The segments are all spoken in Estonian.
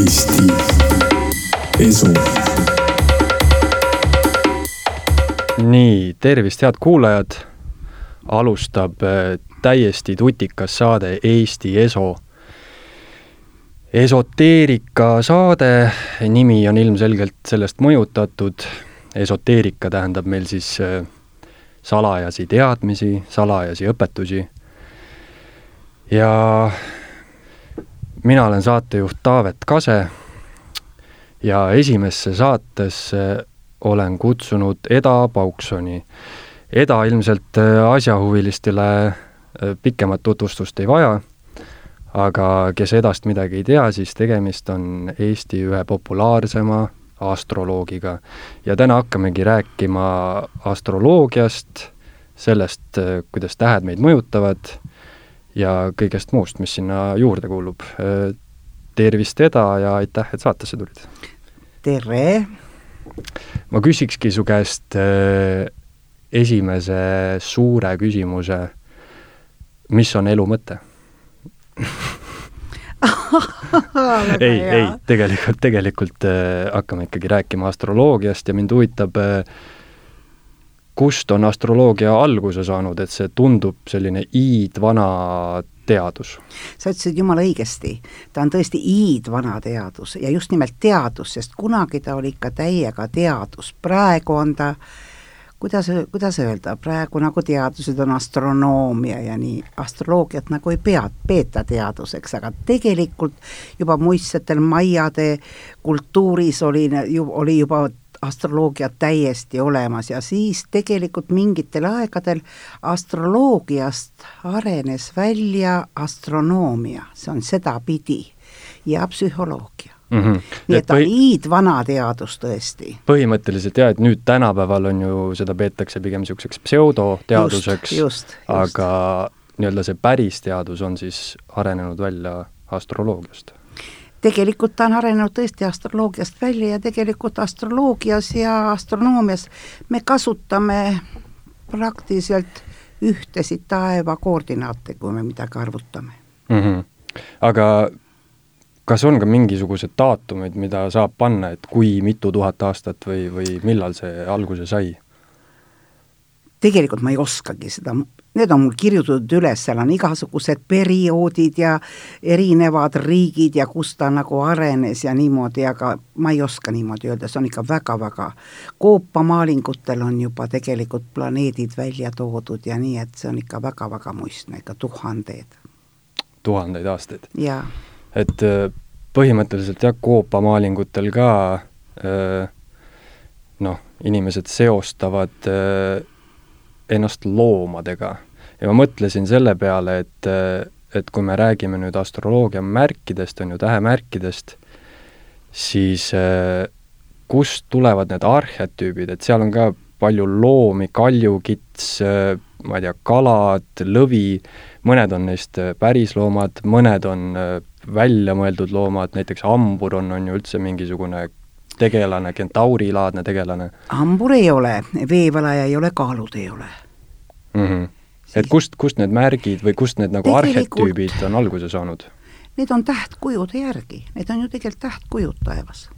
Eesti Esu. nii, tervist, head kuulajad. alustab äh, täiesti tutikas saade Eesti Eso. esoteerika saade, nimi on ilmselgelt sellest mõjutatud. esoteerika tähendab meil siis äh, salajasi teadmisi, salajasi õpetusi. ja mina olen saatejuht Taavet Kase ja esimesse saatesse olen kutsunud Eda Pauksoni. Eda ilmselt äh, asjahuvilistele äh, pikemat tutvustust ei vaja, aga kes Edast midagi ei tea, siis tegemist on Eesti ühe populaarsema astroloogiga. ja täna hakkamegi rääkima astroloogiast, sellest, äh, kuidas tähed meid mõjutavad ja kõigest muust, mis sinna juurde kuulub. tervist, Eda, ja aitäh, et saatesse tulid! tere! ma küsikski su käest äh, esimese suure küsimuse, mis on elu mõte ei, ei, tegelikult, tegelikult äh, hakkame ikkagi rääkima astroloogiast ja mind huvitab äh,, kust on astroloogia alguse saanud, et see tundub selline iidvana teadus? sa ütlesid jumala õigesti, ta on tõesti iidvana teadus ja just nimelt teadus, sest kunagi ta oli ikka täiega teadus, praegu on ta kuidas, kuidas öelda, praegu nagu teadused on astronoomia ja nii, astroloogiat nagu ei pea, peeta teaduseks, aga tegelikult juba muistsetel maiade kultuuris oli, oli juba astroloogia täiesti olemas ja siis tegelikult mingitel aegadel astroloogiast arenes välja astronoomia, see on sedapidi, ja psühholoogia mm. -hmm. nii et ta on iidvana teadus tõesti. põhimõtteliselt jah, et nüüd tänapäeval on ju, seda peetakse pigem niisuguseks pseudoteaduseks, aga nii-öelda see päris teadus on siis arenenud välja astroloogiast tegelikult ta on arenenud tõesti astroloogiast välja ja tegelikult astroloogias ja astronoomias me kasutame praktiliselt ühtesid taeva koordinaate, kui me midagi arvutame mm. -hmm. aga kas on ka mingisugused daatumid, mida saab panna, et kui mitu tuhat aastat või, või millal see alguse sai? tegelikult ma ei oskagi seda Need on mul kirjutatud üles, seal on igasugused perioodid ja erinevad riigid ja kus ta nagu arenes ja niimoodi, aga ma ei oska niimoodi öelda, see on ikka väga-väga, koopamaalingutel on juba tegelikult planeedid välja toodud ja nii, et see on ikka väga-väga muistne, ikka tuhandeid. tuhandeid aastaid? et äh, põhimõtteliselt jah, koopamaalingutel ka äh, noh, inimesed seostavad äh, ennast loomadega. ja ma mõtlesin selle peale, et, et kui me räägime nüüd astroloogia märkidest, on ju, tähemärkidest, siis kust tulevad need arhetüübid, et seal on ka palju loomi, kaljukits, ma ei tea, kalad, lõvi, mõned on neist pärisloomad, mõned on välja mõeldud loomad, näiteks hambur on, on ju üldse mingisugune tegelane, kentaurilaadne tegelane. hambur ei ole, veevalaja ei ole, kaalud ei ole mm. -hmm. et kust, kust need märgid või kust need nagu arhetüübid on alguse saanud? Need on tähtkujude järgi, need on ju tegelikult tähtkujud taevas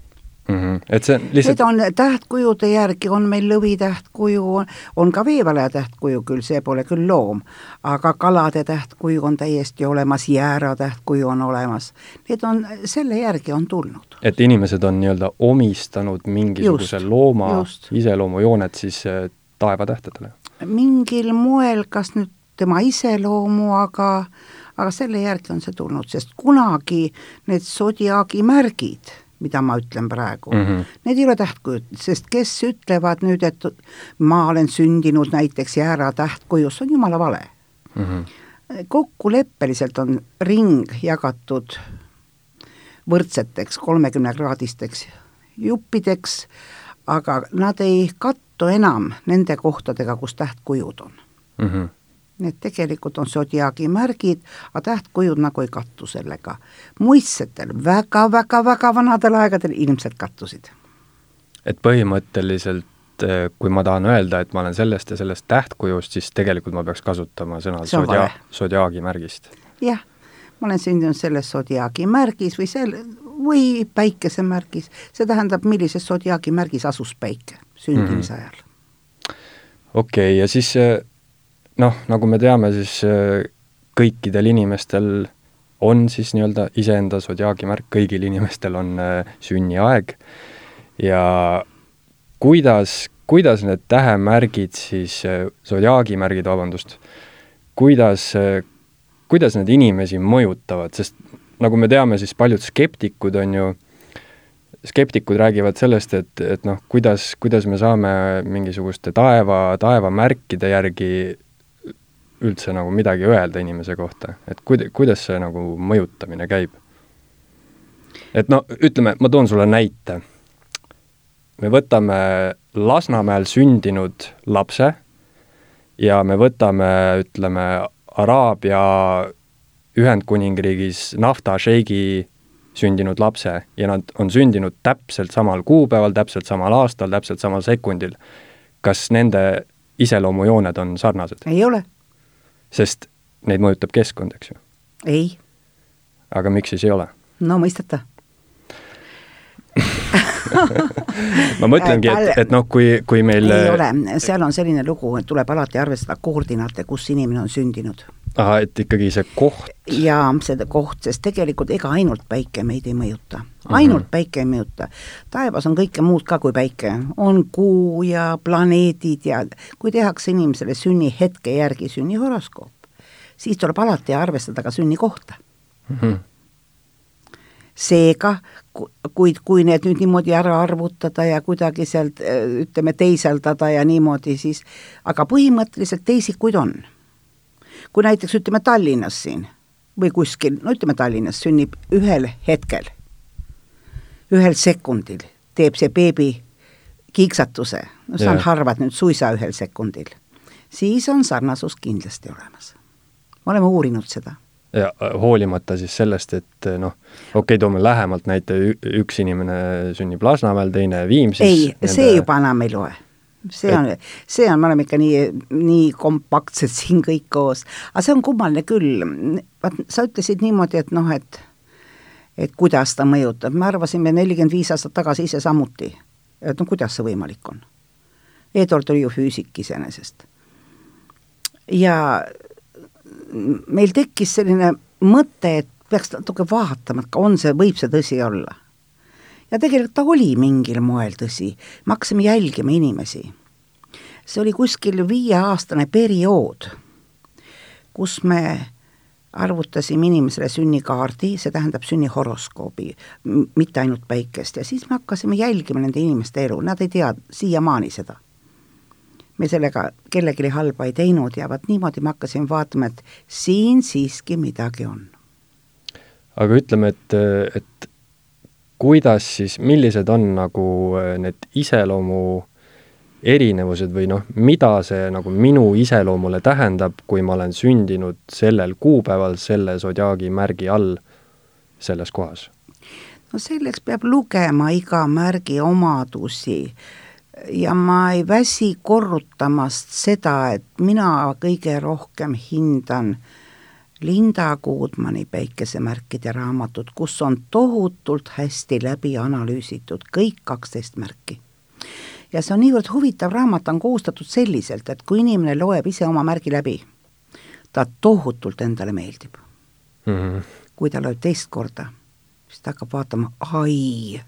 mm. -hmm. et see lihtsalt Need on tähtkujude järgi, on meil lõvi tähtkuju, on ka veevalaja tähtkuju küll, see pole küll loom, aga kalade tähtkuju on täiesti olemas, jäära tähtkuju on olemas. Need on, selle järgi on tulnud. et inimesed on nii-öelda omistanud mingisuguse just, looma just. iseloomujooned siis äh, taevatähtedele? mingil moel, kas nüüd tema iseloomu, aga aga selle järgi on see tulnud, sest kunagi need sodiaagi märgid, mida ma ütlen praegu mm, -hmm. need ei ole tähtkujud, sest kes ütlevad nüüd, et ma olen sündinud näiteks Jäära tähtkujus, on jumala vale mm. -hmm. kokkuleppeliselt on ring jagatud võrdseteks kolmekümnekraadisteks juppideks, aga nad ei kattu enam nende kohtadega, kus tähtkujud on mm. -hmm. Need tegelikult on sodiaagi märgid, aga tähtkujud nagu ei kattu sellega. muistsetel väga-väga-väga vanadel aegadel ilmselt kattusid. et põhimõtteliselt eh, kui ma tahan öelda, et ma olen sellest ja sellest tähtkujust, siis tegelikult ma peaks kasutama sõna sodia-, sodiaagi märgist? jah, ma olen sündinud selles sodiaagi märgis või sel-, või päikesemärgis, see tähendab, millises sodiaagi märgis asus päike sündimise mm -hmm. ajal. okei okay,, ja siis noh, nagu me teame, siis kõikidel inimestel on siis nii-öelda iseenda sodiaagi märk, kõigil inimestel on sünniaeg. Ja kuidas, kuidas need tähemärgid siis, sodiaagi märgid, vabandust, kuidas, kuidas need inimesi mõjutavad, sest nagu me teame, siis paljud skeptikud on ju, skeptikud räägivad sellest, et, et noh, kuidas, kuidas me saame mingisuguste taeva, taevamärkide järgi üldse nagu midagi öelda inimese kohta, et kuid-, kuidas see nagu mõjutamine käib? et no ütleme, ma toon sulle näite. me võtame Lasnamäel sündinud lapse ja me võtame, ütleme, Araabia Ühendkuningriigis naftašeigi sündinud lapse ja nad on sündinud täpselt samal kuupäeval, täpselt samal aastal, täpselt samal sekundil. kas nende iseloomujooned on sarnased? ei ole. Sest neid mõjutab keskkond, eks ju? ei. aga miks siis ei ole? no mõisteta ma mõtlengi, et, et noh, kui, kui meil ei ole, seal on selline lugu, et tuleb alati arvestada koordinaate, kus inimene on sündinud. Ahah, et ikkagi see koht jaa, see koht, sest tegelikult ega ainult päike meid ei mõjuta. ainult mm -hmm. päike ei mõjuta. taevas on kõike muud ka kui päike, on kuu ja planeedid ja kui tehakse inimesele sünnihetke järgi sünnihoroskoop, siis tuleb alati arvestada ka sünnikohta mm. -hmm seega, kuid kui need nüüd niimoodi ära arvutada ja kuidagi sealt ütleme, teiseldada ja niimoodi, siis aga põhimõtteliselt teisikuid on. Kui näiteks ütleme Tallinnas siin või kuskil, no ütleme Tallinnas sünnib ühel hetkel, ühel sekundil teeb see beebi kiiksatuse, no see on harvad nüüd suisa ühel sekundil, siis on sarnasus kindlasti olemas. me oleme uurinud seda ja äh, hoolimata siis sellest, et äh, noh, okei okay,, toome lähemalt näite, üks inimene sünnib Lasnamäel, teine Viimsis. ei nende..., see juba enam ei loe. See on, see on, me oleme ikka nii, nii kompaktsed siin kõik koos. aga see on kummaline küll, vaat sa ütlesid niimoodi, et noh, et et kuidas ta mõjutab, me arvasime nelikümmend viis aastat tagasi ise samuti, et no kuidas see võimalik on. Eduard oli ju füüsik iseenesest. ja meil tekkis selline mõte, et peaks natuke vaatama, et on see, võib see tõsi olla. Ja tegelikult ta oli mingil moel tõsi, me hakkasime jälgima inimesi. see oli kuskil viieaastane periood, kus me arvutasime inimesele sünnikaardi, see tähendab sünnihoroskoobi, mitte ainult päikest, ja siis me hakkasime jälgima nende inimeste elu, nad ei tea siiamaani seda me sellega kellelegi halba ei teinud ja vot niimoodi ma hakkasin vaatama, et siin siiski midagi on. aga ütleme, et, et kuidas siis, millised on nagu äh, need iseloomu erinevused või noh, mida see nagu minu iseloomule tähendab, kui ma olen sündinud sellel kuupäeval selle sodiaagi märgi all selles kohas? no selleks peab lugema iga märgi omadusi ja ma ei väsi korrutamast seda, et mina kõige rohkem hindan Linda Goodmani päikesemärkide raamatut, kus on tohutult hästi läbi analüüsitud kõik kaksteist märki. ja see on niivõrd huvitav raamat, on koostatud selliselt, et kui inimene loeb ise oma märgi läbi, ta tohutult endale meeldib mm. -hmm. kui ta loeb teist korda, siis ta hakkab vaatama, ai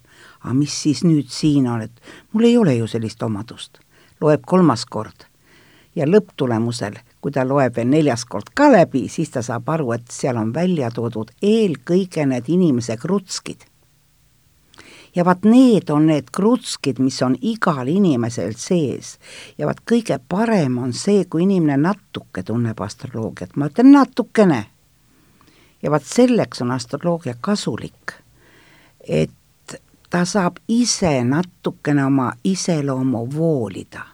aga mis siis nüüd siin on, et mul ei ole ju sellist omadust. loeb kolmas kord ja lõpptulemusel, kui ta loeb veel neljas kord ka läbi, siis ta saab aru, et seal on välja toodud eelkõige need inimese krutskid. ja vaat need on need krutskid, mis on igal inimesel sees. ja vaat kõige parem on see, kui inimene natuke tunneb astroloogiat, ma ütlen natukene. ja vaat selleks on astroloogia kasulik, et ta saab ise natukene oma iseloomu voolida.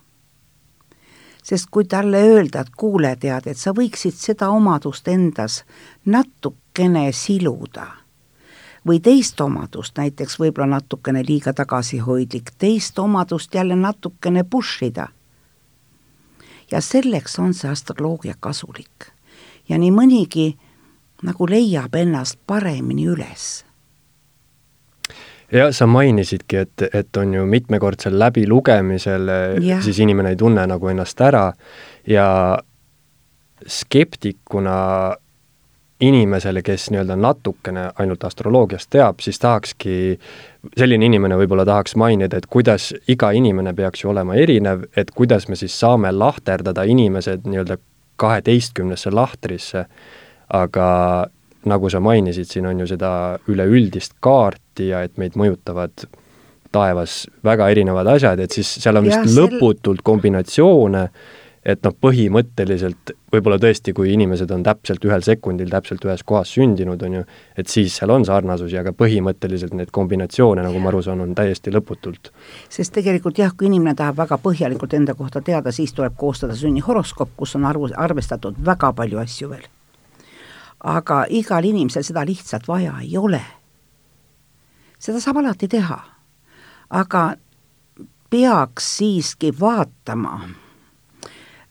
Sest kui talle öelda, et kuule, tead, et sa võiksid seda omadust endas natukene siluda või teist omadust, näiteks võib-olla natukene liiga tagasihoidlik, teist omadust jälle natukene push ida. ja selleks on see astroloogia kasulik. ja nii mõnigi nagu leiab ennast paremini üles jah, sa mainisidki, et, et on ju mitmekordsel läbilugemisel Jah. siis inimene ei tunne nagu ennast ära ja skeptikuna inimesele, kes nii-öelda natukene ainult astroloogiast teab, siis tahakski, selline inimene võib-olla tahaks mainida, et kuidas iga inimene peaks ju olema erinev, et kuidas me siis saame lahterdada inimesed nii-öelda kaheteistkümnesse lahtrisse, aga nagu sa mainisid, siin on ju seda üleüldist kaarti ja et meid mõjutavad taevas väga erinevad asjad, et siis seal on vist sel- lõputult kombinatsioone, et noh, põhimõtteliselt võib-olla tõesti, kui inimesed on täpselt ühel sekundil täpselt ühes kohas sündinud, on ju, et siis seal on sarnasusi, aga põhimõtteliselt neid kombinatsioone, nagu ma aru saan, on täiesti lõputult. sest tegelikult jah, kui inimene tahab väga põhjalikult enda kohta teada, siis tuleb koostada sünnihoroskoop, kus on arvu, arvestatud väga palju asju veel. aga igal inimesel seda lihtsalt vaja ei ole. Seda saab alati teha. aga peaks siiski vaatama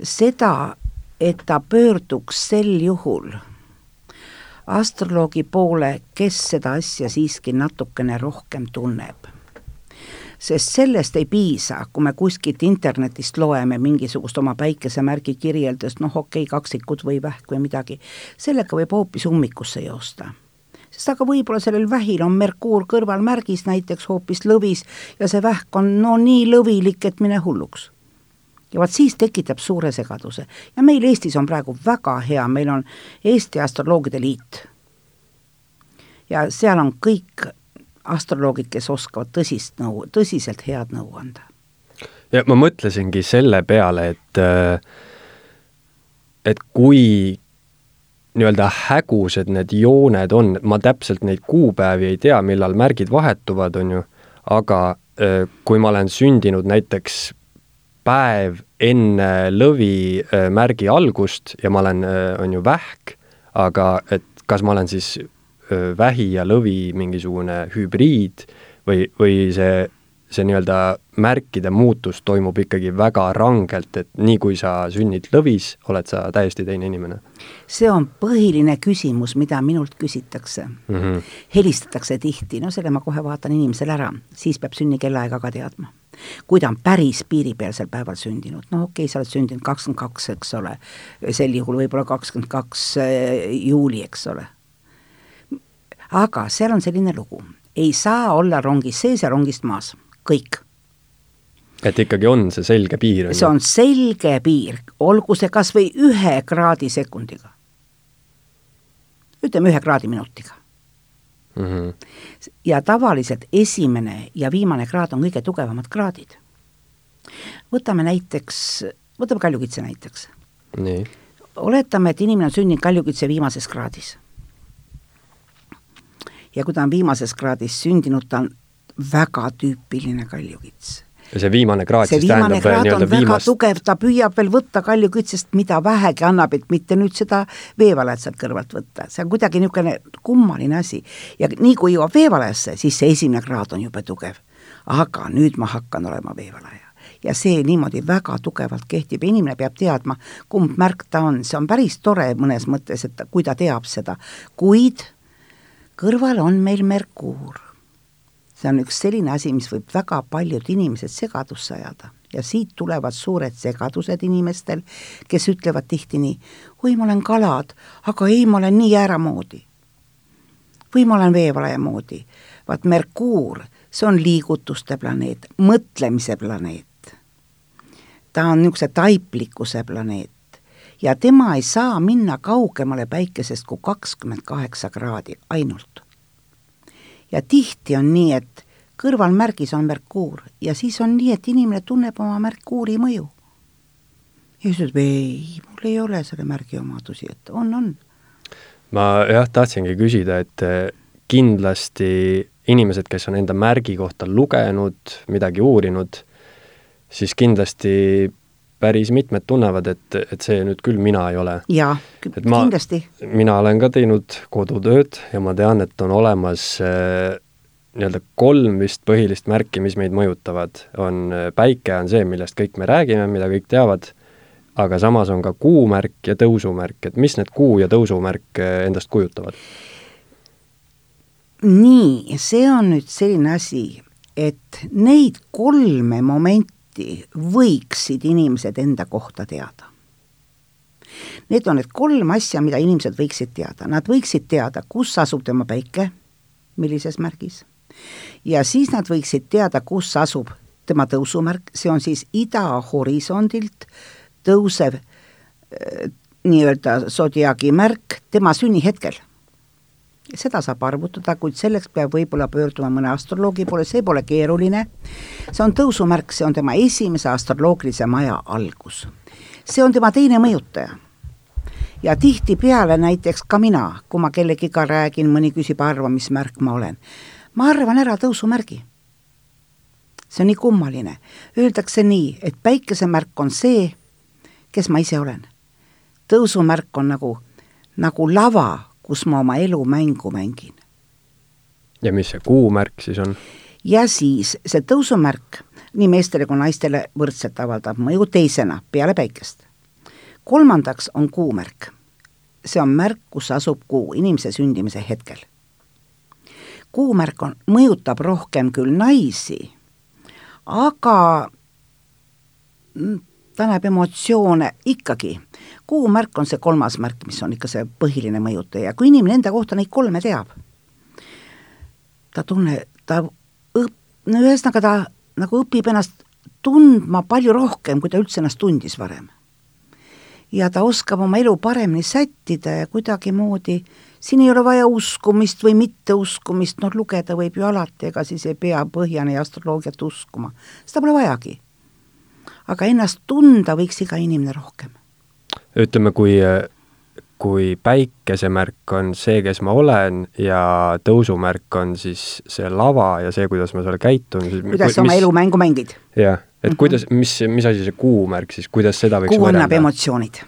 seda, et ta pöörduks sel juhul astroloogi poole, kes seda asja siiski natukene rohkem tunneb. sest sellest ei piisa, kui me kuskilt internetist loeme mingisugust oma päikesemärgi kirjeldust, noh okei okay,, kaksikud või vähk või midagi, sellega võib hoopis ummikusse joosta sest aga võib-olla sellel vähil on Merkuur kõrvalmärgis näiteks hoopis lõvis ja see vähk on no nii lõvilik, et mine hulluks ja vot siis tekitab suure segaduse. ja meil Eestis on praegu väga hea, meil on Eesti Astroloogide Liit. ja seal on kõik astroloogid, kes oskavad tõsist nõu, tõsiselt head nõu anda. ja ma mõtlesingi selle peale, et et kui nii-öelda hägused need jooned on, ma täpselt neid kuupäevi ei tea, millal märgid vahetuvad, on ju, aga kui ma olen sündinud näiteks päev enne lõvi öö, märgi algust ja ma olen, on ju, vähk, aga et kas ma olen siis vähi ja lõvi mingisugune hübriid või, või see see nii-öelda märkide muutus toimub ikkagi väga rangelt, et nii kui sa sünnid lõvis, oled sa täiesti teine inimene. see on põhiline küsimus, mida minult küsitakse mm. -hmm. helistatakse tihti, no selle ma kohe vaatan inimesele ära, siis peab sünnikellaaega ka teadma. kui ta on päris piiripealsel päeval sündinud, no okei okay,, sa oled sündinud kakskümmend kaks, eks ole, sel juhul võib-olla kakskümmend kaks eh, juuli, eks ole. aga seal on selline lugu, ei saa olla rongis sees ja rongist maas kõik. et ikkagi on see selge piir? see on selge piir, olgu see kas või ühe kraadi sekundiga. ütleme ühe kraadi minutiga mm. -hmm. ja tavaliselt esimene ja viimane kraad on kõige tugevamad kraadid. võtame näiteks, võtame kaljukitse näiteks. nii. oletame, et inimene on sündinud kaljukitse viimases kraadis. ja kui ta on viimases kraadis sündinud, ta on väga tüüpiline kaljukits. ja see viimane kraad see siis viimane tähendab on nii-öelda väga viimast tugev, ta püüab veel võtta kaljukitsest, mida vähegi annab, et mitte nüüd seda veevalajat sealt kõrvalt võtta, see on kuidagi niisugune kummaline asi. ja nii kui jõuab veevalajasse, siis see esimene kraad on jube tugev. aga nüüd ma hakkan olema veevalaja ja see niimoodi väga tugevalt kehtib ja inimene peab teadma, kumb märk ta on, see on päris tore mõnes mõttes, et kui ta teab seda, kuid kõrval on meil Merkuur see on üks selline asi, mis võib väga paljud inimesed segadusse ajada ja siit tulevad suured segadused inimestel, kes ütlevad tihti nii, oi, ma olen kalad, aga ei, ma olen nii äära moodi. või ma olen veevalaja moodi. vaat Merkuur, see on liigutuste planeet, mõtlemise planeet. ta on niisuguse taiplikkuse planeet ja tema ei saa minna kaugemale päikesest kui kakskümmend kaheksa kraadi ainult ja tihti on nii, et kõrvalmärgis on Merkuur ja siis on nii, et inimene tunneb oma Merkuuri mõju. ja siis ütleb, ei, mul ei ole selle märgi omadusi, et on, on. ma jah, tahtsingi küsida, et eh, kindlasti inimesed, kes on enda märgi kohta lugenud, midagi uurinud, siis kindlasti päris mitmed tunnevad, et, et see nüüd küll mina ei ole. jaa, kindlasti. mina olen ka teinud kodutööd ja ma tean, et on olemas äh, nii-öelda kolm vist põhilist märki, mis meid mõjutavad. on äh, päike on see, millest kõik me räägime, mida kõik teavad, aga samas on ka kuumärk ja tõusumärk, et mis need kuu- ja tõusumärk äh, endast kujutavad? nii, see on nüüd selline asi, et neid kolme momenti võiksid inimesed enda kohta teada. Need on need kolm asja, mida inimesed võiksid teada, nad võiksid teada, kus asub tema päike, millises märgis, ja siis nad võiksid teada, kus asub tema tõusumärk, see on siis idahorisondilt tõusev äh, nii-öelda sodiaagi märk tema sünnihetkel. Seda saab arvutada, kuid selleks peab võib-olla pöörduma mõne astroloogi poole, see pole keeruline, see on tõusumärk, see on tema esimese astroloogilise maja algus. see on tema teine mõjutaja ja tihtipeale näiteks ka mina, kui ma kellegiga räägin, mõni küsib arva, mis märk ma olen, ma arvan ära tõusumärgi see on nii kummaline. Öeldakse nii, et päikesemärk on see, kes ma ise olen. tõusumärk on nagu, nagu lava, kus ma oma elu mängu mängin. ja mis see kuumärk siis on? ja siis see tõusumärk nii meestele kui naistele võrdselt avaldab mõju teisena, peale päikest. kolmandaks on kuumärk. see on märk, kus asub kuu inimese sündimise hetkel. kuumärk on, mõjutab rohkem küll naisi aga ta näeb emotsioone ikkagi. kuumärk on see kolmas märk, mis on ikka see põhiline mõjutaja, kui inimene enda kohta neid kolme teab, ta tunne, ta õp-, no ühesõnaga ta nagu õpib ennast tundma palju rohkem, kui ta üldse ennast tundis varem. ja ta oskab oma elu paremini sättida ja kuidagimoodi siin ei ole vaja uskumist või mitteuskumist, noh lugeda võib ju alati, ega siis ei pea Põhjani astroloogiat uskuma, seda pole vajagi. Aga ennast tunda võiks iga inimene rohkem. ütleme, kui, kui päikesemärk on see, kes ma olen ja tõusumärk on siis see lava ja see, kuidas ma seal käitun, kuidas sa oma elumängu mängid. jah, et mm -hmm. kuidas, mis, mis asi see kuumärk siis, kuidas seda võiks kuu annab emotsioonid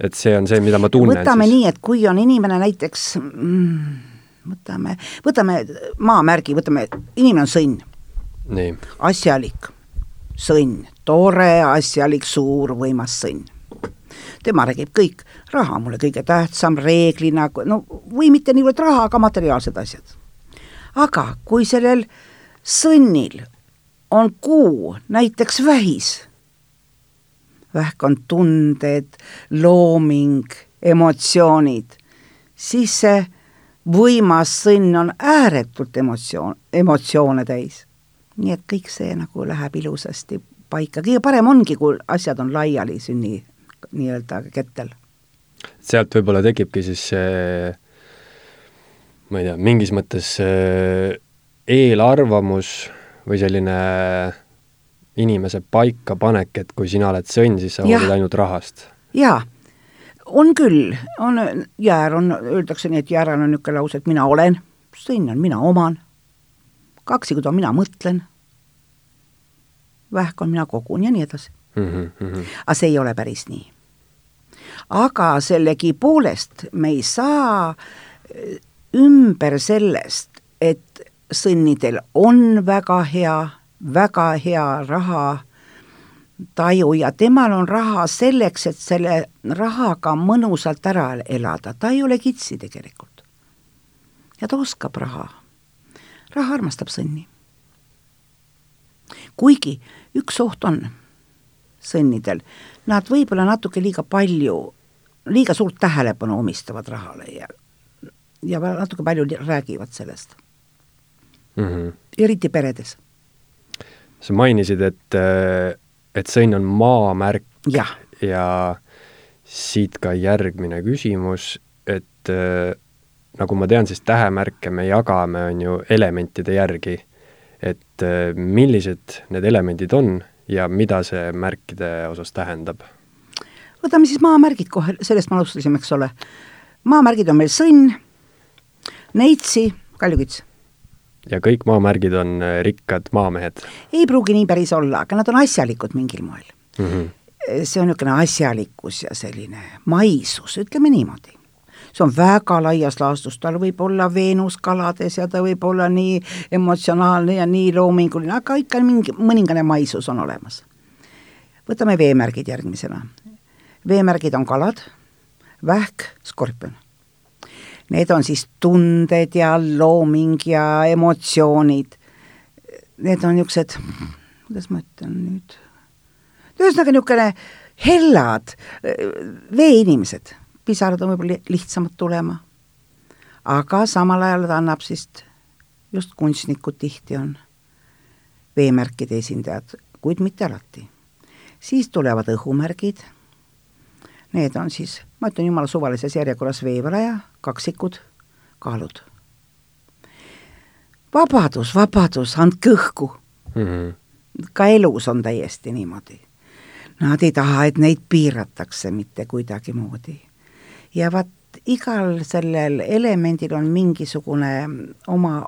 et see on see, mida ma tunnen võtame siis. nii, et kui on inimene näiteks mm, võtame, võtame maamärgi, võtame, inimene on sõnn. asjalik, sõnn, tore, asjalik, suur, võimas sõnn. tema räägib kõik, raha mulle kõige tähtsam reeglina, no või mitte niivõrd raha, aga materiaalsed asjad. aga kui sellel sõnnil on kuu näiteks vähis vähk on tunded, looming, emotsioonid, siis see võimas sõnn on ääretult emotsioon, emotsioone täis. nii et kõik see nagu läheb ilusasti paika, kõige parem ongi, kui asjad on laiali sünni nii-öelda kettel. sealt võib-olla tekibki siis see ma ei tea, mingis mõttes eelarvamus või selline inimese paikapanek, et kui sina oled sõnn, siis sa hoolid ainult rahast? jaa, on küll, on, jäär on, öeldakse nii, et jääral on niisugune lause, et mina olen, sõnn on mina oman, kaksikud on mina mõtlen, vähk on mina kogun ja nii edasi mm. -hmm. aga see ei ole päris nii. aga sellegipoolest me ei saa eh, ümber sellest, et sõnnidel on väga hea väga hea raha taju ja temal on raha selleks, et selle rahaga mõnusalt ära elada, ta ei ole kitsi tegelikult. ja ta oskab raha. raha armastab sõnni. Kuigi üks oht on sõnnidel, nad võib-olla natuke liiga palju, liiga suurt tähelepanu omistavad rahale ja ja natuke palju räägivad sellest mm. -hmm. eriti peredes sa mainisid, et, et sõnn on maamärk ja, ja siit ka järgmine küsimus, et nagu ma tean, siis tähemärke me jagame, on ju, elementide järgi. Et millised need elemendid on ja mida see märkide osas tähendab? võtame siis maamärgid kohe, sellest me alustasime, eks ole. maamärgid on meil sõnn, neitsi, kaljukits ja kõik maamärgid on äh, rikkad maamehed? ei pruugi nii päris olla, aga nad on asjalikud mingil moel mm. -hmm. see on niisugune asjalikkus ja selline maisus, ütleme niimoodi. See on väga laias laastus, tal võib olla Veenus kalades ja ta võib olla nii emotsionaalne ja nii loominguline, aga ikka mingi mõningane maisus on olemas. võtame veemärgid järgmisena. veemärgid on kalad, vähk, skorpion Need on siis tunded ja looming ja emotsioonid. Need on niisugused, kuidas ma ütlen nüüd, ühesõnaga niisugune hellad veeinimesed, pisarad on võib-olla lihtsamad tulema. aga samal ajal ta annab siis, just kunstnikud tihti on veemärkide esindajad, kuid mitte alati. siis tulevad õhumärgid, need on siis, ma ütlen jumala suvalises järjekorras veevalaja, kaksikud, kaalud. vabadus, vabadus, andke õhku mm. -hmm. ka elus on täiesti niimoodi. Nad ei taha, et neid piiratakse mitte kuidagimoodi. Ja vaat igal sellel elemendil on mingisugune oma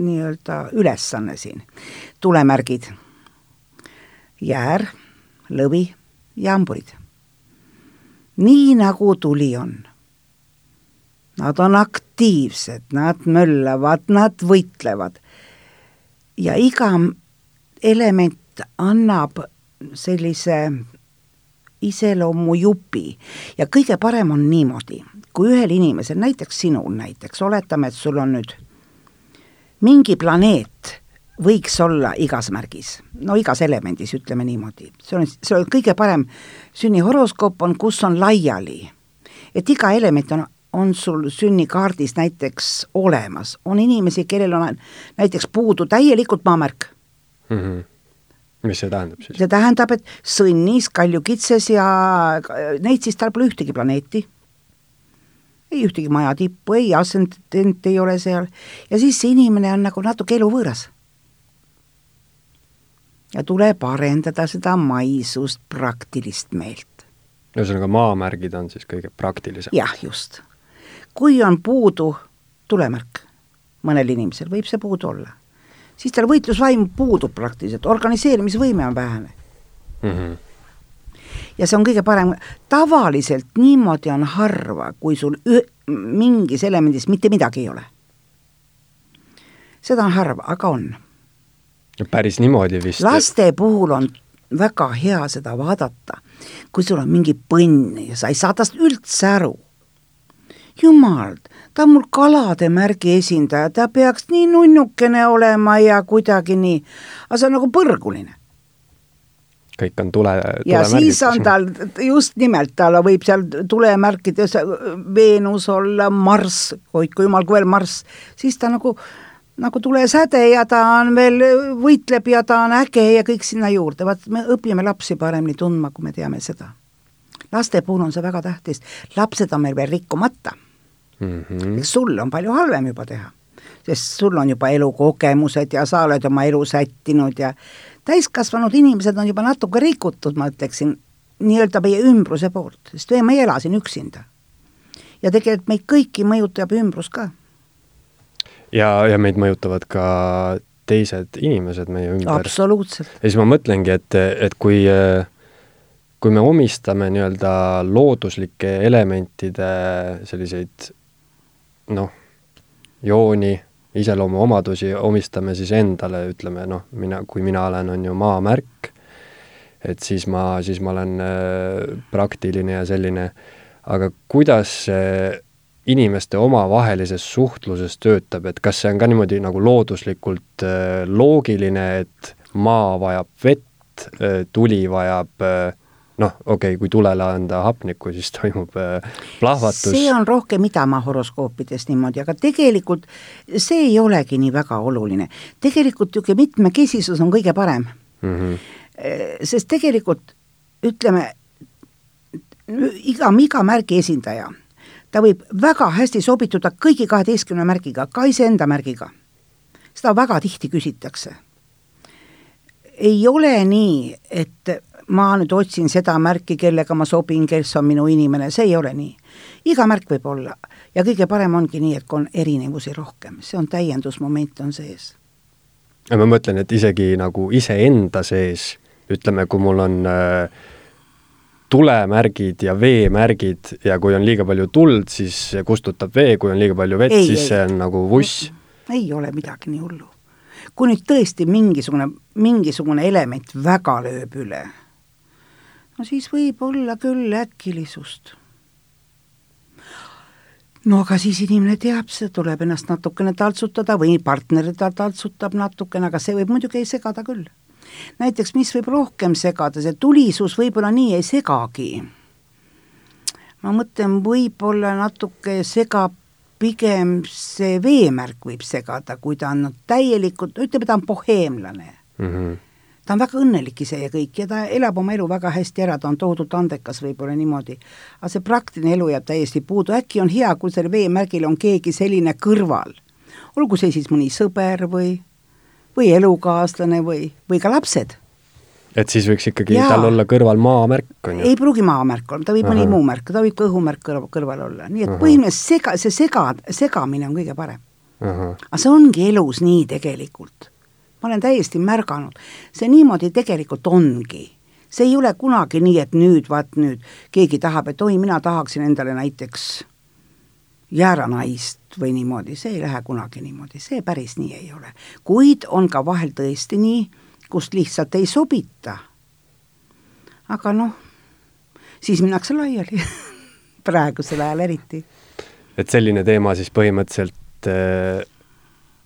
nii-öelda ülesanne siin. tulemärgid, jäär, lõvi ja hamburid. nii nagu tuli on. Nad on aktiivsed, nad möllavad, nad võitlevad. ja iga element annab sellise iseloomujupi ja kõige parem on niimoodi, kui ühel inimesel, näiteks sinul näiteks, oletame, et sul on nüüd mingi planeet võiks olla igas märgis, no igas elemendis, ütleme niimoodi. see on, see on kõige parem sünnihoroskoop on, kus on laiali. et iga element on, on sul sünnikaardis näiteks olemas, on inimesi, kellel on näiteks puudu täielikult maamärk mm. -hmm. Mis see tähendab siis? see tähendab, et sõnnis, kaljukitses ja neid siis tal pole ühtegi planeeti ei ühtegi maja tippu, ei ascendent ei ole seal ja siis see inimene on nagu natuke eluvõõras. ja tuleb arendada seda maisust, praktilist meelt. ühesõnaga, maamärgid on siis kõige praktilisemad? jah, just. kui on puudu tulemärk mõnel inimesel, võib see puudu olla, siis tal võitlusvaim puudub praktiliselt, organiseerimisvõime on vähene mm. -hmm ja see on kõige parem, tavaliselt niimoodi on harva, kui sul ü-, mingis elemendis mitte midagi ei ole. seda on harva, aga on. päris niimoodi vist? laste puhul on väga hea seda vaadata, kui sul on mingi põnn ja sa ei saa tast üldse aru. jumal, ta on mul kalade märgi esindaja, ta peaks nii nunnukene olema ja kuidagi nii, aga see on nagu põrguline. Kõik on tule, ja siis on tal, just nimelt, tal võib seal tulemärkides Veenus olla, Marss, hoidku jumal, kui veel Marss, siis ta nagu, nagu tulesäde ja ta on veel, võitleb ja ta on äge ja kõik sinna juurde, vaat me õpime lapsi paremini tundma, kui me teame seda. laste puhul on see väga tähtis, lapsed on meil veel rikkumata mm. -hmm. sul on palju halvem juba teha, sest sul on juba elukogemused ja sa oled oma elu sättinud ja täiskasvanud inimesed on juba natuke rikutud, ma ütleksin, nii-öelda meie ümbruse poolt, sest me ei ela siin üksinda. ja tegelikult meid kõiki mõjutab ümbrus ka. ja, ja meid mõjutavad ka teised inimesed meie ümber. absoluutselt. ja siis ma mõtlengi, et, et kui, kui me omistame nii-öelda looduslike elementide selliseid noh, jooni iseloomuomadusi omistame siis endale, ütleme noh, mina, kui mina olen, on ju maamärk, et siis ma, siis ma olen äh, praktiline ja selline, aga kuidas see inimeste omavahelises suhtluses töötab, et kas see on ka niimoodi nagu looduslikult äh, loogiline, et maa vajab vett, äh, tuli vajab noh, okei okay,, kui tulele anda hapnikku, siis toimub äh, plahvatus. see on rohkem idamaa horoskoopides niimoodi, aga tegelikult see ei olegi nii väga oluline. tegelikult niisugune mitmekesisus on kõige parem mm. -hmm. sest tegelikult ütleme, iga, iga märgi esindaja, ta võib väga hästi sobituda kõigi kaheteistkümne märgiga, ka iseenda märgiga. seda väga tihti küsitakse. ei ole nii, et ma nüüd otsin seda märki, kellega ma sobin, kes on minu inimene, see ei ole nii. iga märk võib olla ja kõige parem ongi nii, et kui on erinevusi rohkem, see on täiendusmoment on sees. ma mõtlen, et isegi nagu iseenda sees, ütleme, kui mul on äh, tulemärgid ja veemärgid ja kui on liiga palju tuld, siis kustutab vee, kui on liiga palju vett, siis ei. see on nagu vuss. ei ole midagi nii hullu. kui nüüd tõesti mingisugune, mingisugune element väga lööb üle no siis võib olla küll äkilisust. no aga siis inimene teab, see tuleb ennast natukene taltsutada või partner ta taltsutab natukene, aga see võib muidugi segada küll. näiteks mis võib rohkem segada, see tulisus võib-olla nii ei segagi. ma mõtlen, võib-olla natuke segab pigem see veemärk võib segada, kui ta on täielikult, ütleme, ta on boheemlane mm. -hmm ta on väga õnnelik ise ja kõik ja ta elab oma elu väga hästi ära, ta on tohutult andekas võib-olla niimoodi. aga see praktiline elu jääb täiesti puudu, äkki on hea, kui sellel veemärgil on keegi selline kõrval. olgu see siis mõni sõber või, või elukaaslane või, või ka lapsed et siis võiks ikkagi Jaa. tal olla kõrval maamärk, on ju? ei pruugi maamärk olla, ta võib mõni muu märk, ta võib ka õhumärk kõrval, kõrval olla, nii et põhimõtteliselt sega, see sega, segamine on kõige parem. aga see ongi elus nii tegelikult ma olen täiesti märganud, see niimoodi tegelikult ongi. see ei ole kunagi nii, et nüüd, vaat nüüd keegi tahab, et oi, mina tahaksin endale näiteks jääranaist või niimoodi, see ei lähe kunagi niimoodi, see päris nii ei ole. kuid on ka vahel tõesti nii, kust lihtsalt ei sobita. aga noh, siis minnakse laiali praegusel ajal eriti. et selline teema siis põhimõtteliselt äh,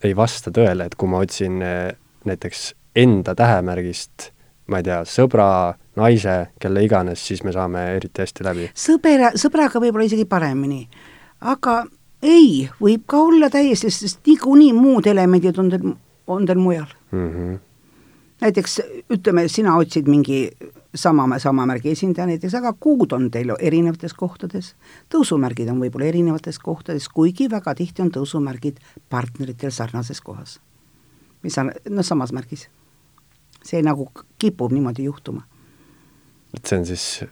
ei vasta tõele, et kui ma otsin äh, näiteks enda tähemärgist, ma ei tea, sõbra, naise, kelle iganes, siis me saame eriti hästi läbi. sõbera, sõbraga võib-olla isegi paremini. aga ei, võib ka olla täiesti, sest niikuinii muud elemendid on teil, on teil mujal mm. -hmm. näiteks ütleme, sina otsid mingi sama, sama märgi esindaja näiteks, aga kuud on teil erinevates kohtades, tõusumärgid on võib-olla erinevates kohtades, kuigi väga tihti on tõusumärgid partneritel sarnases kohas mis on noh, samas märgis. see nagu kipub niimoodi juhtuma. et see on siis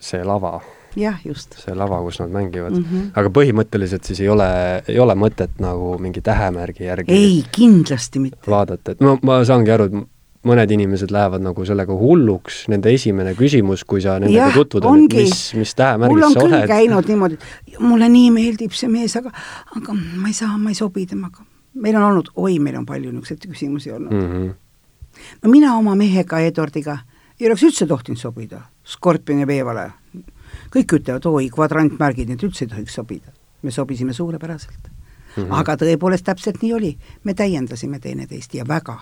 see lava? jah, just. see lava, kus nad mängivad mm. -hmm. aga põhimõtteliselt siis ei ole, ei ole mõtet nagu mingi tähemärgi järgi ei, kindlasti mitte. vaadata, et no ma saangi aru, et mõned inimesed lähevad nagu sellega hulluks, nende esimene küsimus, kui sa nendega tutvud, on, et mis, mis tähemärgis sa oled. mul on küll käinud niimoodi, mulle nii meeldib see mees, aga, aga ma ei saa, ma ei sobi temaga meil on olnud, oi, meil on palju niisuguseid küsimusi olnud mm. -hmm. no mina oma mehega, Eduardiga, ei oleks üldse tohtinud sobida, skorpion ja veevalaja. kõik ütlevad, oi, kvadrantmärgid, need üldse ei tohiks sobida. me sobisime suurepäraselt mm. -hmm. aga tõepoolest täpselt nii oli, me täiendasime teineteist ja väga.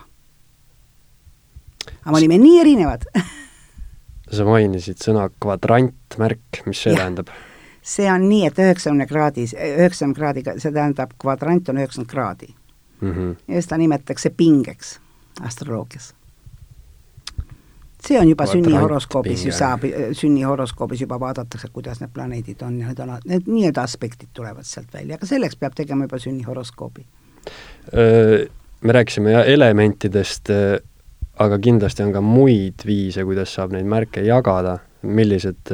aga me olime nii erinevad sa mainisid sõna kvadrantmärk, mis see ja. tähendab? see on nii, et üheksakümne kraadis, üheksakümne kraadiga, see tähendab, kvadrant on üheksakümmend kraadi mm. -hmm. ja seda nimetatakse pingeks astroloogias. see on juba sünnihoroskoobis ju saab, sünnihoroskoobis juba vaadatakse, kuidas need planeedid on ja need on, need nii-öelda aspektid tulevad sealt välja, aga selleks peab tegema juba sünnihoroskoobi. Me rääkisime jah elementidest, aga kindlasti on ka muid viise, kuidas saab neid märke jagada, millised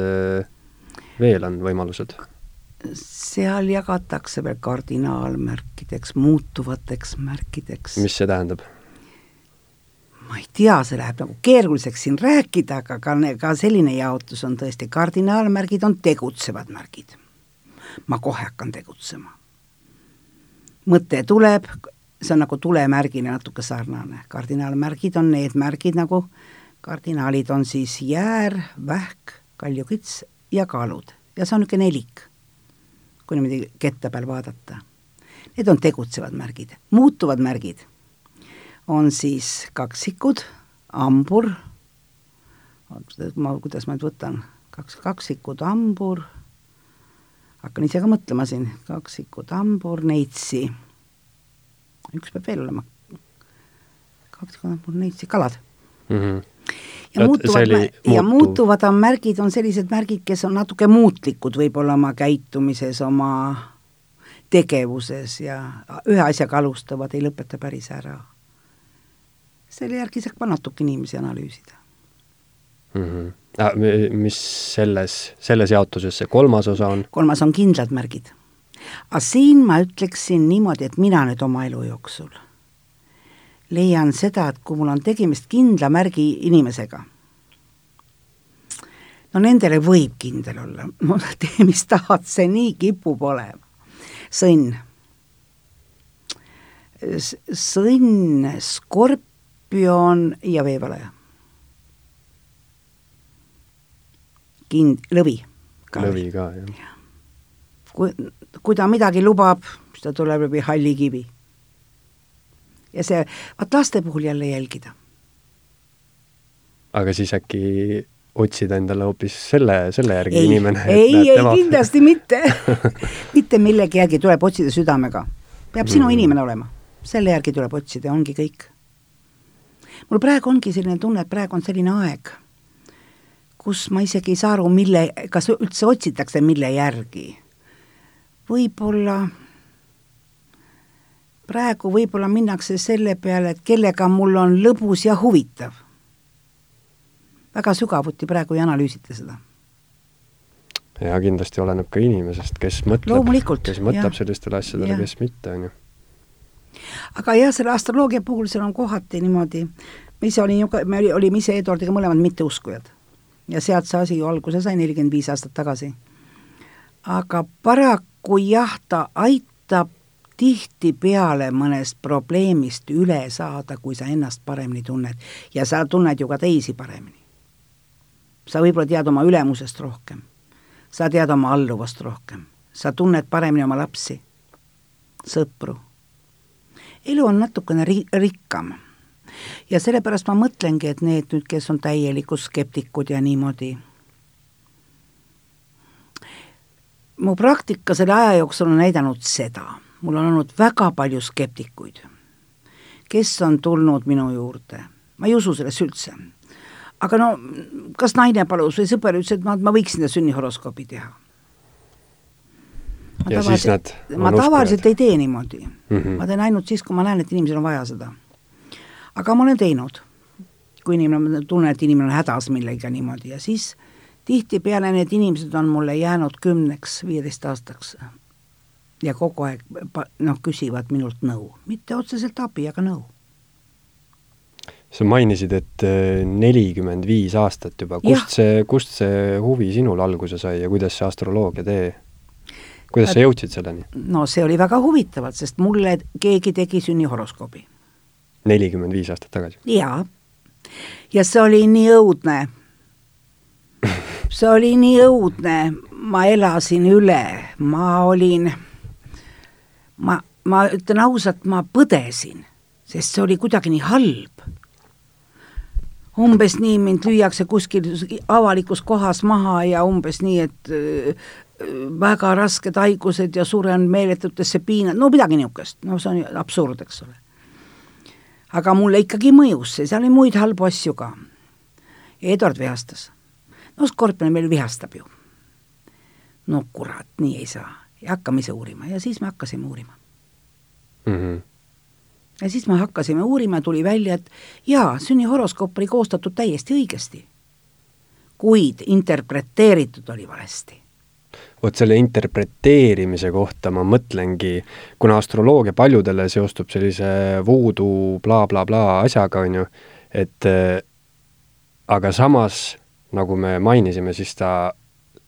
veel on võimalused? Seal jagatakse veel kardinaalmärkideks, muutuvateks märkideks. mis see tähendab? ma ei tea, see läheb nagu keeruliseks siin rääkida, aga ka, ka selline jaotus on tõesti, kardinaalmärgid on tegutsevad märgid. ma kohe hakkan tegutsema. mõte tuleb, see on nagu tulemärgile natuke sarnane, kardinaalmärgid on need märgid nagu, kardinaalid on siis jäär, vähk, kaljukits ja kaalud ja see on niisugune nelik kui niimoodi kette peal vaadata. Need on tegutsevad märgid, muutuvad märgid on siis kaksikud, hambur, ma, kuidas ma nüüd võtan, kaks, kaksikud, hambur, hakkan ise ka mõtlema siin, kaksikud, hambur, neitsi, üks peab veel olema, kaksikud, hambur, neitsi, kalad. Mm. -hmm ja muutuvad, ja muutuvad on märgid, on sellised märgid, kes on natuke muutlikud võib-olla oma käitumises, oma tegevuses ja ühe asjaga alustavad, ei lõpeta päris ära. selle järgi saab ka natuke inimesi analüüsida mm. -hmm. Ah, mis selles, selles jaotuses see kolmas osa on? kolmas on kindlad märgid. aga siin ma ütleksin niimoodi, et mina nüüd oma elu jooksul leian seda, et kui mul on tegemist kindla märgi inimesega, no nendele võib kindel olla, tee mis tahad, see nii kipub olema. sõnn. sõnn, skorpion ja veevalaja. kind-, lõvi. lõvi ka, jah. kui kui ta midagi lubab, siis ta tuleb läbi halli kivi. Ja see, vaat laste puhul jälle jälgida. aga siis äkki otsida endale hoopis selle, selle järgi ei, inimene. ei, ei tema... kindlasti mitte mitte millegi järgi, tuleb otsida südamega. peab sinu mm. inimene olema, selle järgi tuleb otsida ja ongi kõik. mul praegu ongi selline tunne, et praegu on selline aeg, kus ma isegi ei saa aru, mille, kas üldse otsitakse mille järgi. võib-olla praegu võib-olla minnakse selle peale, et kellega mul on lõbus ja huvitav väga sügavuti praegu ei analüüsita seda. ja kindlasti oleneb ka inimesest, kes mõtleb, kes mõtleb ja. sellistele asjadele, kes mitte, on ju. aga jah, selle astroloogia puhul seal on kohati niimoodi, ma ise olin ju ka, me olime ise Eduardiga mõlemad mitteuskujad. ja sealt see asi ju alguse sai nelikümmend viis aastat tagasi. aga paraku jah, ta aitab tihtipeale mõnest probleemist üle saada, kui sa ennast paremini tunned. ja sa tunned ju ka teisi paremini sa võib-olla tead oma ülemusest rohkem, sa tead oma alluvast rohkem, sa tunned paremini oma lapsi, sõpru. elu on natukene ri-, rikkam. ja sellepärast ma mõtlengi, et need nüüd, kes on täielikud skeptikud ja niimoodi, mu praktika selle aja jooksul on näidanud seda, mul on olnud väga palju skeptikuid, kes on tulnud minu juurde, ma ei usu sellesse üldse aga no kas naine palus või sõber ütles, et ma, ma võiksin seda sünnihoroskoobi teha. ma ja siis nad ma tavaliselt ei tee niimoodi mm. -hmm. ma teen ainult siis, kui ma näen, et inimesel on vaja seda. aga ma olen teinud. kui inimene, tunnen, et inimene on hädas millegagi niimoodi ja siis tihtipeale need inimesed on mulle jäänud kümneks, viieteist aastaks ja kogu aeg noh, küsivad minult nõu, mitte otseselt abi, aga nõu sa mainisid, et äh, nelikümmend viis aastat juba, kust see, kust see huvi sinul alguse sai ja kuidas see astroloogia tee, kuidas sa jõudsid selleni? no see oli väga huvitavalt, sest mulle keegi tegi sünnihoroskoobi. nelikümmend viis aastat tagasi? jaa. ja see oli nii õudne. see oli nii õudne, ma elasin üle, ma olin, ma, ma ütlen ausalt, ma põdesin, sest see oli kuidagi nii halb umbes nii mind lüüakse kuskil avalikus kohas maha ja umbes nii, et äh, väga rasked haigused ja suren meeletutesse piina, no midagi niisugust, no see on absurd, eks ole. aga mulle ikkagi mõjus see, seal oli muid halbu asju ka. Eduard vihastas. no Skorpion meil vihastab ju. no kurat, nii ei saa. Ja hakkame ise uurima ja siis me hakkasime uurima mm. -hmm ja siis me hakkasime uurima ja tuli välja, et jaa, sünnihoroskoop oli koostatud täiesti õigesti. kuid interpreteeritud oli valesti vot selle interpreteerimise kohta ma mõtlengi, kuna astroloogia paljudele seostub sellise voodoo blablabla bla, bla asjaga, on ju, et aga samas, nagu me mainisime, siis ta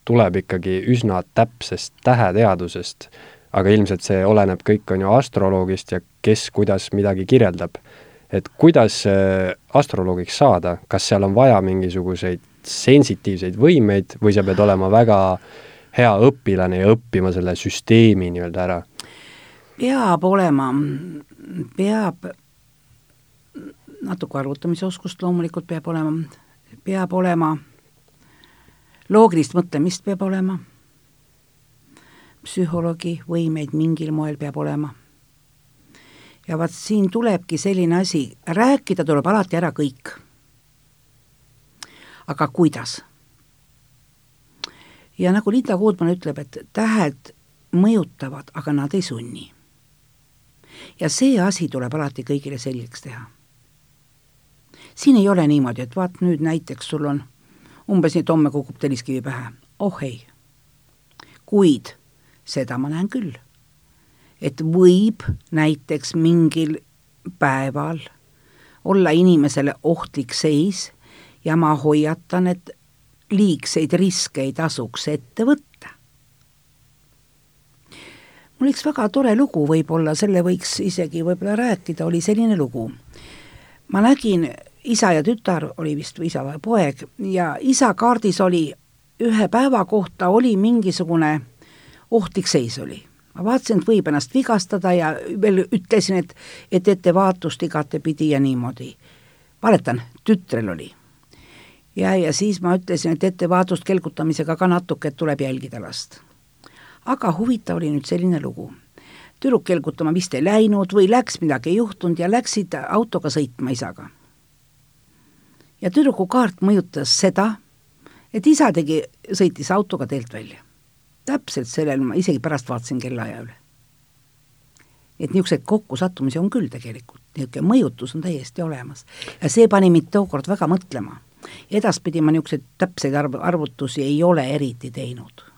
tuleb ikkagi üsna täpsest täheteadusest aga ilmselt see oleneb kõik, on ju, astroloogist ja kes kuidas midagi kirjeldab. et kuidas äh, astroloogiks saada, kas seal on vaja mingisuguseid sensitiivseid võimeid või sa pead olema väga hea õpilane ja õppima selle süsteemi nii-öelda ära? peab olema, peab natuke arvutamisoskust loomulikult peab olema, peab olema, loogilist mõtlemist peab olema psühholoogi võimeid mingil moel peab olema. ja vaat siin tulebki selline asi, rääkida tuleb alati ära kõik. aga kuidas? ja nagu Linda Koodman ütleb, et tähed mõjutavad, aga nad ei sunni. ja see asi tuleb alati kõigile selgeks teha. siin ei ole niimoodi, et vaat nüüd näiteks sul on umbes nii, et homme kukub telliskivi pähe. oh ei. kuid seda ma näen küll. et võib näiteks mingil päeval olla inimesele ohtlik seis ja ma hoiatan, et liigseid riske ei tasuks ette võtta. mul üks väga tore lugu võib-olla, selle võiks isegi võib-olla rääkida, oli selline lugu. ma nägin, isa ja tütar oli vist isa või poeg ja isa kaardis oli ühe päeva kohta oli mingisugune ohtlik seis oli. ma vaatasin, et võib ennast vigastada ja veel ütlesin, et, et ettevaatust igatepidi ja niimoodi. valetan, tütrel oli. ja, ja siis ma ütlesin, et ettevaatust kelgutamisega ka natuke, et tuleb jälgida last. aga huvitav oli nüüd selline lugu. tüdruk kelgutama vist ei läinud või läks, midagi ei juhtunud ja läksid autoga sõitma isaga. Ja tüdruku kaart mõjutas seda, et isa tegi, sõitis autoga teelt välja täpselt sellel, ma isegi pärast vaatasin kellaaja üle. et niisuguseid kokkusattumisi on küll tegelikult, niisugune mõjutus on täiesti olemas. ja see pani mind tookord väga mõtlema. edaspidi ma niisuguseid täpseid arv-, arvutusi ei ole eriti teinud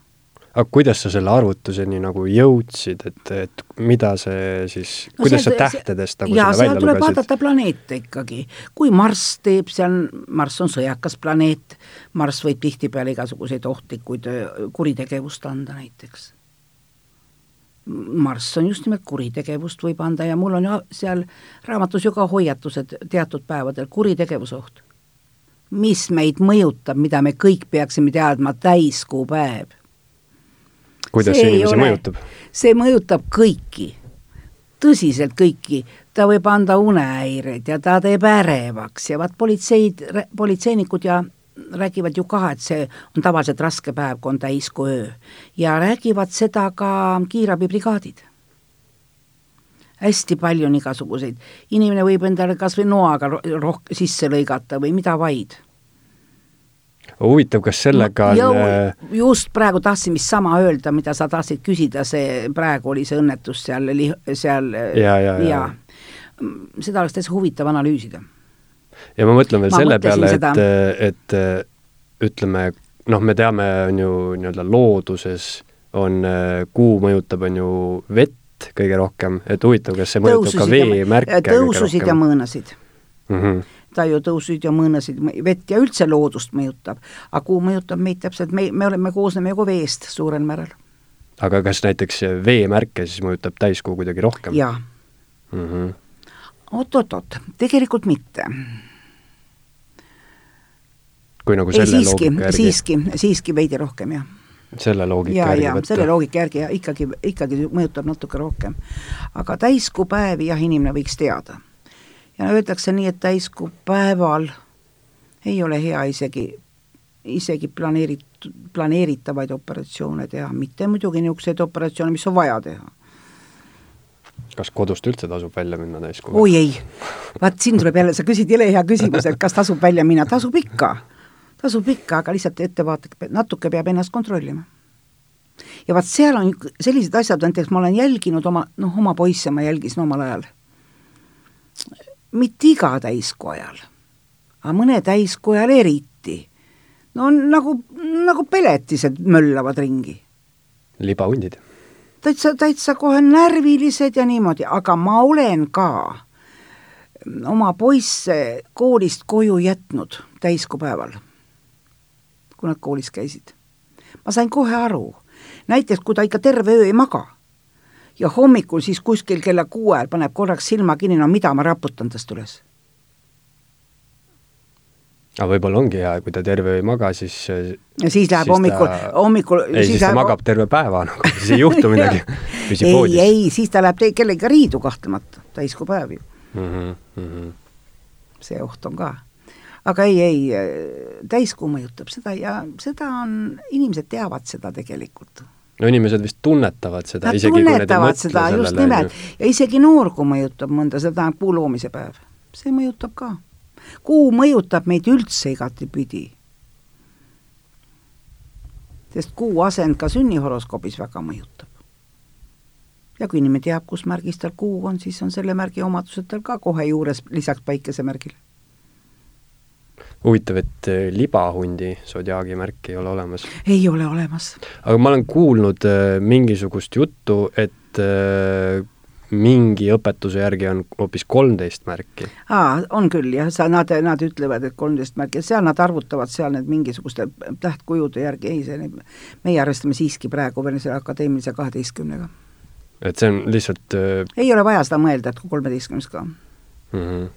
aga kuidas sa selle arvutuseni nagu jõudsid, et, et mida see siis no, kuidas see, sa tähtedest nagu jaa, seda välja tuleb lugesid? vaadata planeete ikkagi. kui Marss teeb seal, Marss on sõjakas planeet, Marss võib tihtipeale igasuguseid ohtlikuid kuritegevust anda näiteks. Marss on just nimelt kuritegevust võib anda ja mul on ju seal raamatus ju ka hoiatused teatud päevadel, kuritegevusoht. mis meid mõjutab, mida me kõik peaksime teadma, täiskuupäev kuidas see inimesi ole, mõjutab? see mõjutab kõiki, tõsiselt kõiki, ta võib anda unehäireid ja ta teeb ärevaks ja vaat politseid, politseinikud ja räägivad ju ka, et see on tavaliselt raske päev, kui on täiskuu öö. ja räägivad seda ka kiirabibrigaadid. hästi palju on igasuguseid, inimene võib endale kas või noaga roh-, sisse lõigata või mida vaid huvitav, kas sellega on Jõu, just praegu tahtsin vist sama öelda, mida sa tahtsid küsida, see praegu oli see õnnetus seal, seal ja, ja, ja. ja seda oleks täitsa huvitav analüüsida. ja ma mõtlen veel ma selle peale, et, et ütleme, noh, me teame, on ju nii-öelda looduses on, kuu mõjutab, on ju vett kõige rohkem, et huvitav, kas see mõjutab tõususid ka veemärke tõususid ja mõõnasid mm. -hmm tajutõusuid ja mõõnasid, vett ja üldse loodust mõjutab. aga kuu mõjutab meid täpselt, me, me oleme, koosneme ju veest suurel määral. aga kas näiteks veemärke siis mõjutab täiskuu kuidagi rohkem? jaa mm -hmm.. oot-oot-oot, tegelikult mitte. kui nagu selle Ei, siiski, loogika järgi? siiski, siiski veidi rohkem, jah selle loogika ja, järgi võtta? selle loogika järgi ja ikkagi, ikkagi mõjutab natuke rohkem. aga täiskuupäevi jah, inimene võiks teada ja öeldakse nii, et täiskuu päeval ei ole hea isegi, isegi planeeritud, planeeritavaid operatsioone teha, mitte muidugi niisuguseid operatsioone, mis on vaja teha. kas kodust üldse tasub välja minna täiskuu? oi ei, vaat siin tuleb jälle, sa küsid jõle hea küsimuse, et kas tasub välja minna, tasub ikka, tasub ikka, aga lihtsalt ettevaatlik, natuke peab ennast kontrollima. Ja vaat seal on sellised asjad, näiteks ma olen jälginud oma, noh, oma poisse ma jälgisin omal ajal mitte iga täiskuu ajal, aga mõne täiskuu ajal eriti. no nagu, nagu peletised möllavad ringi. libahundid. täitsa, täitsa kohe närvilised ja niimoodi, aga ma olen ka oma poisse koolist koju jätnud täiskuupäeval, kui nad koolis käisid. ma sain kohe aru, näiteks kui ta ikka terve öö ei maga ja hommikul siis kuskil kella kuue ajal paneb korraks silma kinni, no mida ma raputan tast üles. aga võib-olla ongi hea, kui ta terve ei maga, siis ja siis läheb siis hommikul ta..., hommikul ei, siis, siis ta läheb... magab terve päeva nagu, siis ei juhtu midagi püsib ei, voodis. ei, siis ta läheb kellegagi riidu kahtlemata, täiskuu päev ju mm. -hmm, mm -hmm. see oht on ka. aga ei, ei, täiskuu mõjutab seda ja seda on, inimesed teavad seda tegelikult no inimesed vist tunnetavad seda, Nad tunnetavad seda, just nimelt, ja isegi noorkuu mõjutab mõnda, see tähendab kuu loomise päev. see mõjutab ka. kuu mõjutab meid üldse igatipidi. sest kuu asend ka sünnihoroskoobis väga mõjutab. ja kui inimene teab, kus märgis tal kuu on, siis on selle märgi omadused tal ka kohe juures lisaks päikesemärgile huvitav, et äh, libahundi sodiaagi märki ei ole olemas. ei ole olemas. aga ma olen kuulnud äh, mingisugust juttu, et äh, mingi õpetuse järgi on hoopis kolmteist märki. aa, on küll jah, sa, nad, nad ütlevad, et kolmteist märki, seal nad arvutavad seal need mingisuguste tähtkujude järgi, ei, see, meie arvestame siiski praegu veel selle akadeemilise kaheteistkümnega. et see on lihtsalt ei ole vaja seda mõelda, et kui kolmeteistkümnes ka mm. -hmm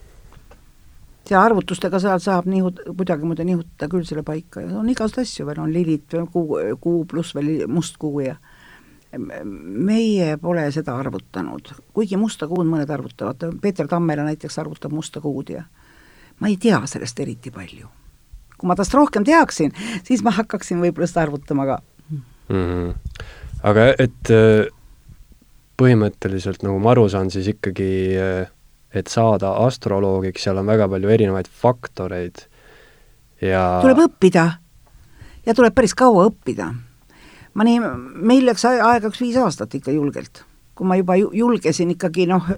ja arvutustega seal saab nihut-, kuidagimoodi nihutada küll selle paika ja on igasuguseid asju veel, on lilid, kuu, kuu pluss veel mustkuu ja meie pole seda arvutanud, kuigi musta kuud mõned arvutavad, Peeter Tammela näiteks arvutab musta kuud ja ma ei tea sellest eriti palju. kui ma tast rohkem teaksin, siis ma hakkaksin võib-olla seda arvutama ka mm. -hmm. aga et äh, põhimõtteliselt, nagu ma aru saan, siis ikkagi äh, et saada astroloogiks, seal on väga palju erinevaid faktoreid ja tuleb õppida. Ja tuleb päris kaua õppida. Ma nii, meil läks aega üks viis aastat ikka julgelt, kui ma juba julgesin ikkagi noh,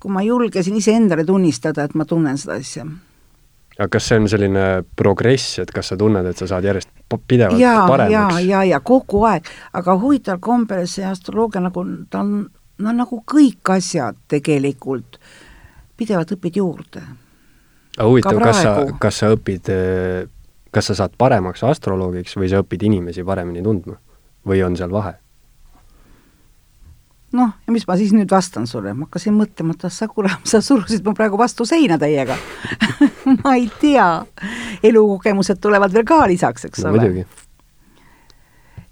kui ma julgesin iseendale tunnistada, et ma tunnen seda asja. aga kas see on selline progress, et kas sa tunned, et sa saad järjest pidevalt ja, paremaks? ja, ja, ja kogu aeg, aga huvitaval kombel see astroloogia nagu, ta on, no nagu kõik asjad tegelikult, pidevalt õpid juurde. aga huvitav, kas sa, kas sa õpid, kas sa saad paremaks astroloogiks või sa õpid inimesi paremini tundma? või on seal vahe? noh, ja mis ma siis nüüd vastan sulle, ma hakkasin mõtlema, et ah sa kurat, sa surusid mu praegu vastu seina täiega ma ei tea, elukogemused tulevad veel ka lisaks, eks no, ole.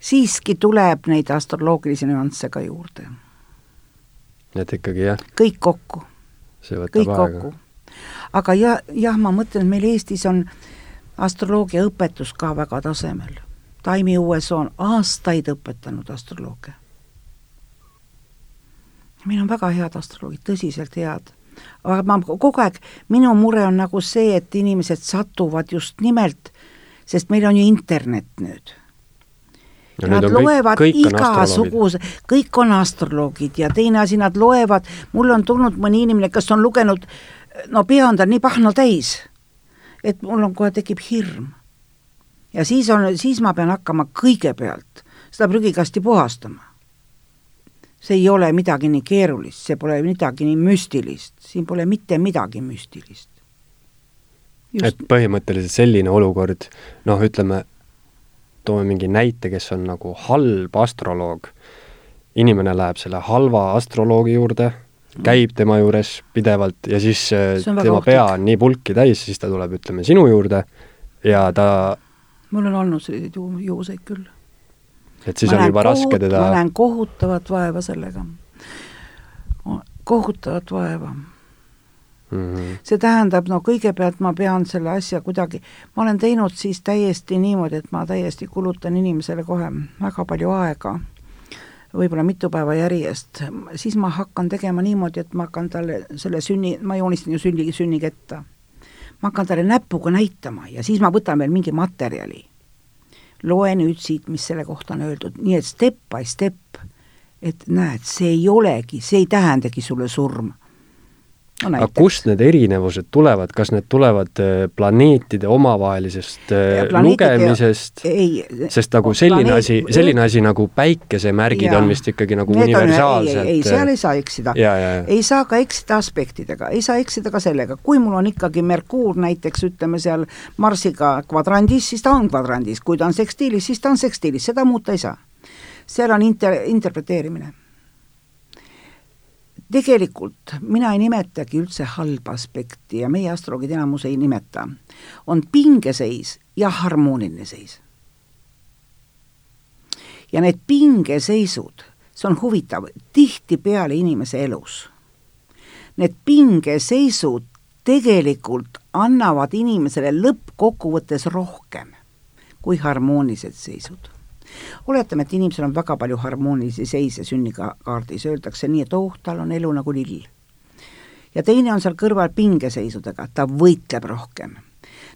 siiski tuleb neid astroloogilisi nüansse ka juurde. et ikkagi jah? kõik kokku. Kõik aega. kokku. aga ja, jah, ma mõtlen, et meil Eestis on astroloogia õpetus ka väga tasemel Taimi USA on aastaid õpetanud astroloogia. meil on väga head astroloogid, tõsiselt head. aga ma kogu aeg, minu mure on nagu see, et inimesed satuvad just nimelt, sest meil on ju internet nüüd ja nad loevad igasuguse, kõik on astroloogid ja teine asi, nad loevad, mul on tulnud mõni inimene, kes on lugenud, no pea on tal nii pahna täis, et mul on kohe tekib hirm ja siis on, siis ma pean hakkama kõigepealt seda prügikasti puhastama. see ei ole midagi nii keerulist, see pole midagi nii müstilist, siin pole mitte midagi müstilist. et põhimõtteliselt selline olukord, noh, ütleme, toome mingi näite, kes on nagu halb astroloog, inimene läheb selle halva astroloogi juurde, käib tema juures pidevalt ja siis tema ohtlik. pea on nii pulki täis, siis ta tuleb, ütleme, sinu juurde ja ta mul on olnud selliseid ju, juhuseid küll. et siis ma on juba kohut, raske teda ma näen kohutavat vaeva sellega. kohutavat vaeva mm. -hmm. see tähendab, no kõigepealt ma pean selle asja kuidagi, ma olen teinud siis täiesti niimoodi, et ma täiesti kulutan inimesele kohe väga palju aega, võib-olla mitu päeva järjest, siis ma hakkan tegema niimoodi, et ma hakkan talle selle sünni, ma joonistan ju sünni, sünniketta ma hakkan talle näpuga näitama ja siis ma võtan veel mingi materjali. loe nüüd siit, mis selle kohta on öeldud, nii et step by step, et näed, see ei olegi, see ei tähendagi sulle surma no, aga kust need erinevused tulevad, kas need tulevad äh, planeetide omavahelisest äh, lugemisest? sest nagu selline planeet... asi, selline asi nagu päikesemärgid ja. on vist ikkagi nagu need universaalselt. ei, ei, seal ei saa eksida. ei saa ka eksida aspektidega, ei saa eksida ka sellega, kui mul on ikkagi Merkuur näiteks ütleme seal Marsiga kvadrandis, siis ta on kvadrandis, kui ta on sekstiilis, siis ta on sekstiilis, seda muuta ei saa. seal on inter-, interpreteerimine tegelikult mina ei nimetagi üldse halba aspekti ja meie astroloogid enamus ei nimeta, on pingeseis ja harmooniline seis. ja need pingeseisud, see on huvitav, tihtipeale inimese elus, need pingeseisud tegelikult annavad inimesele lõppkokkuvõttes rohkem kui harmoonilised seisud oletame, et inimesel on väga palju harmoonilisi seise sünnikaardis, öeldakse nii, et oh, tal on elu nagu lill. ja teine on seal kõrval pingeseisudega, ta võitleb rohkem.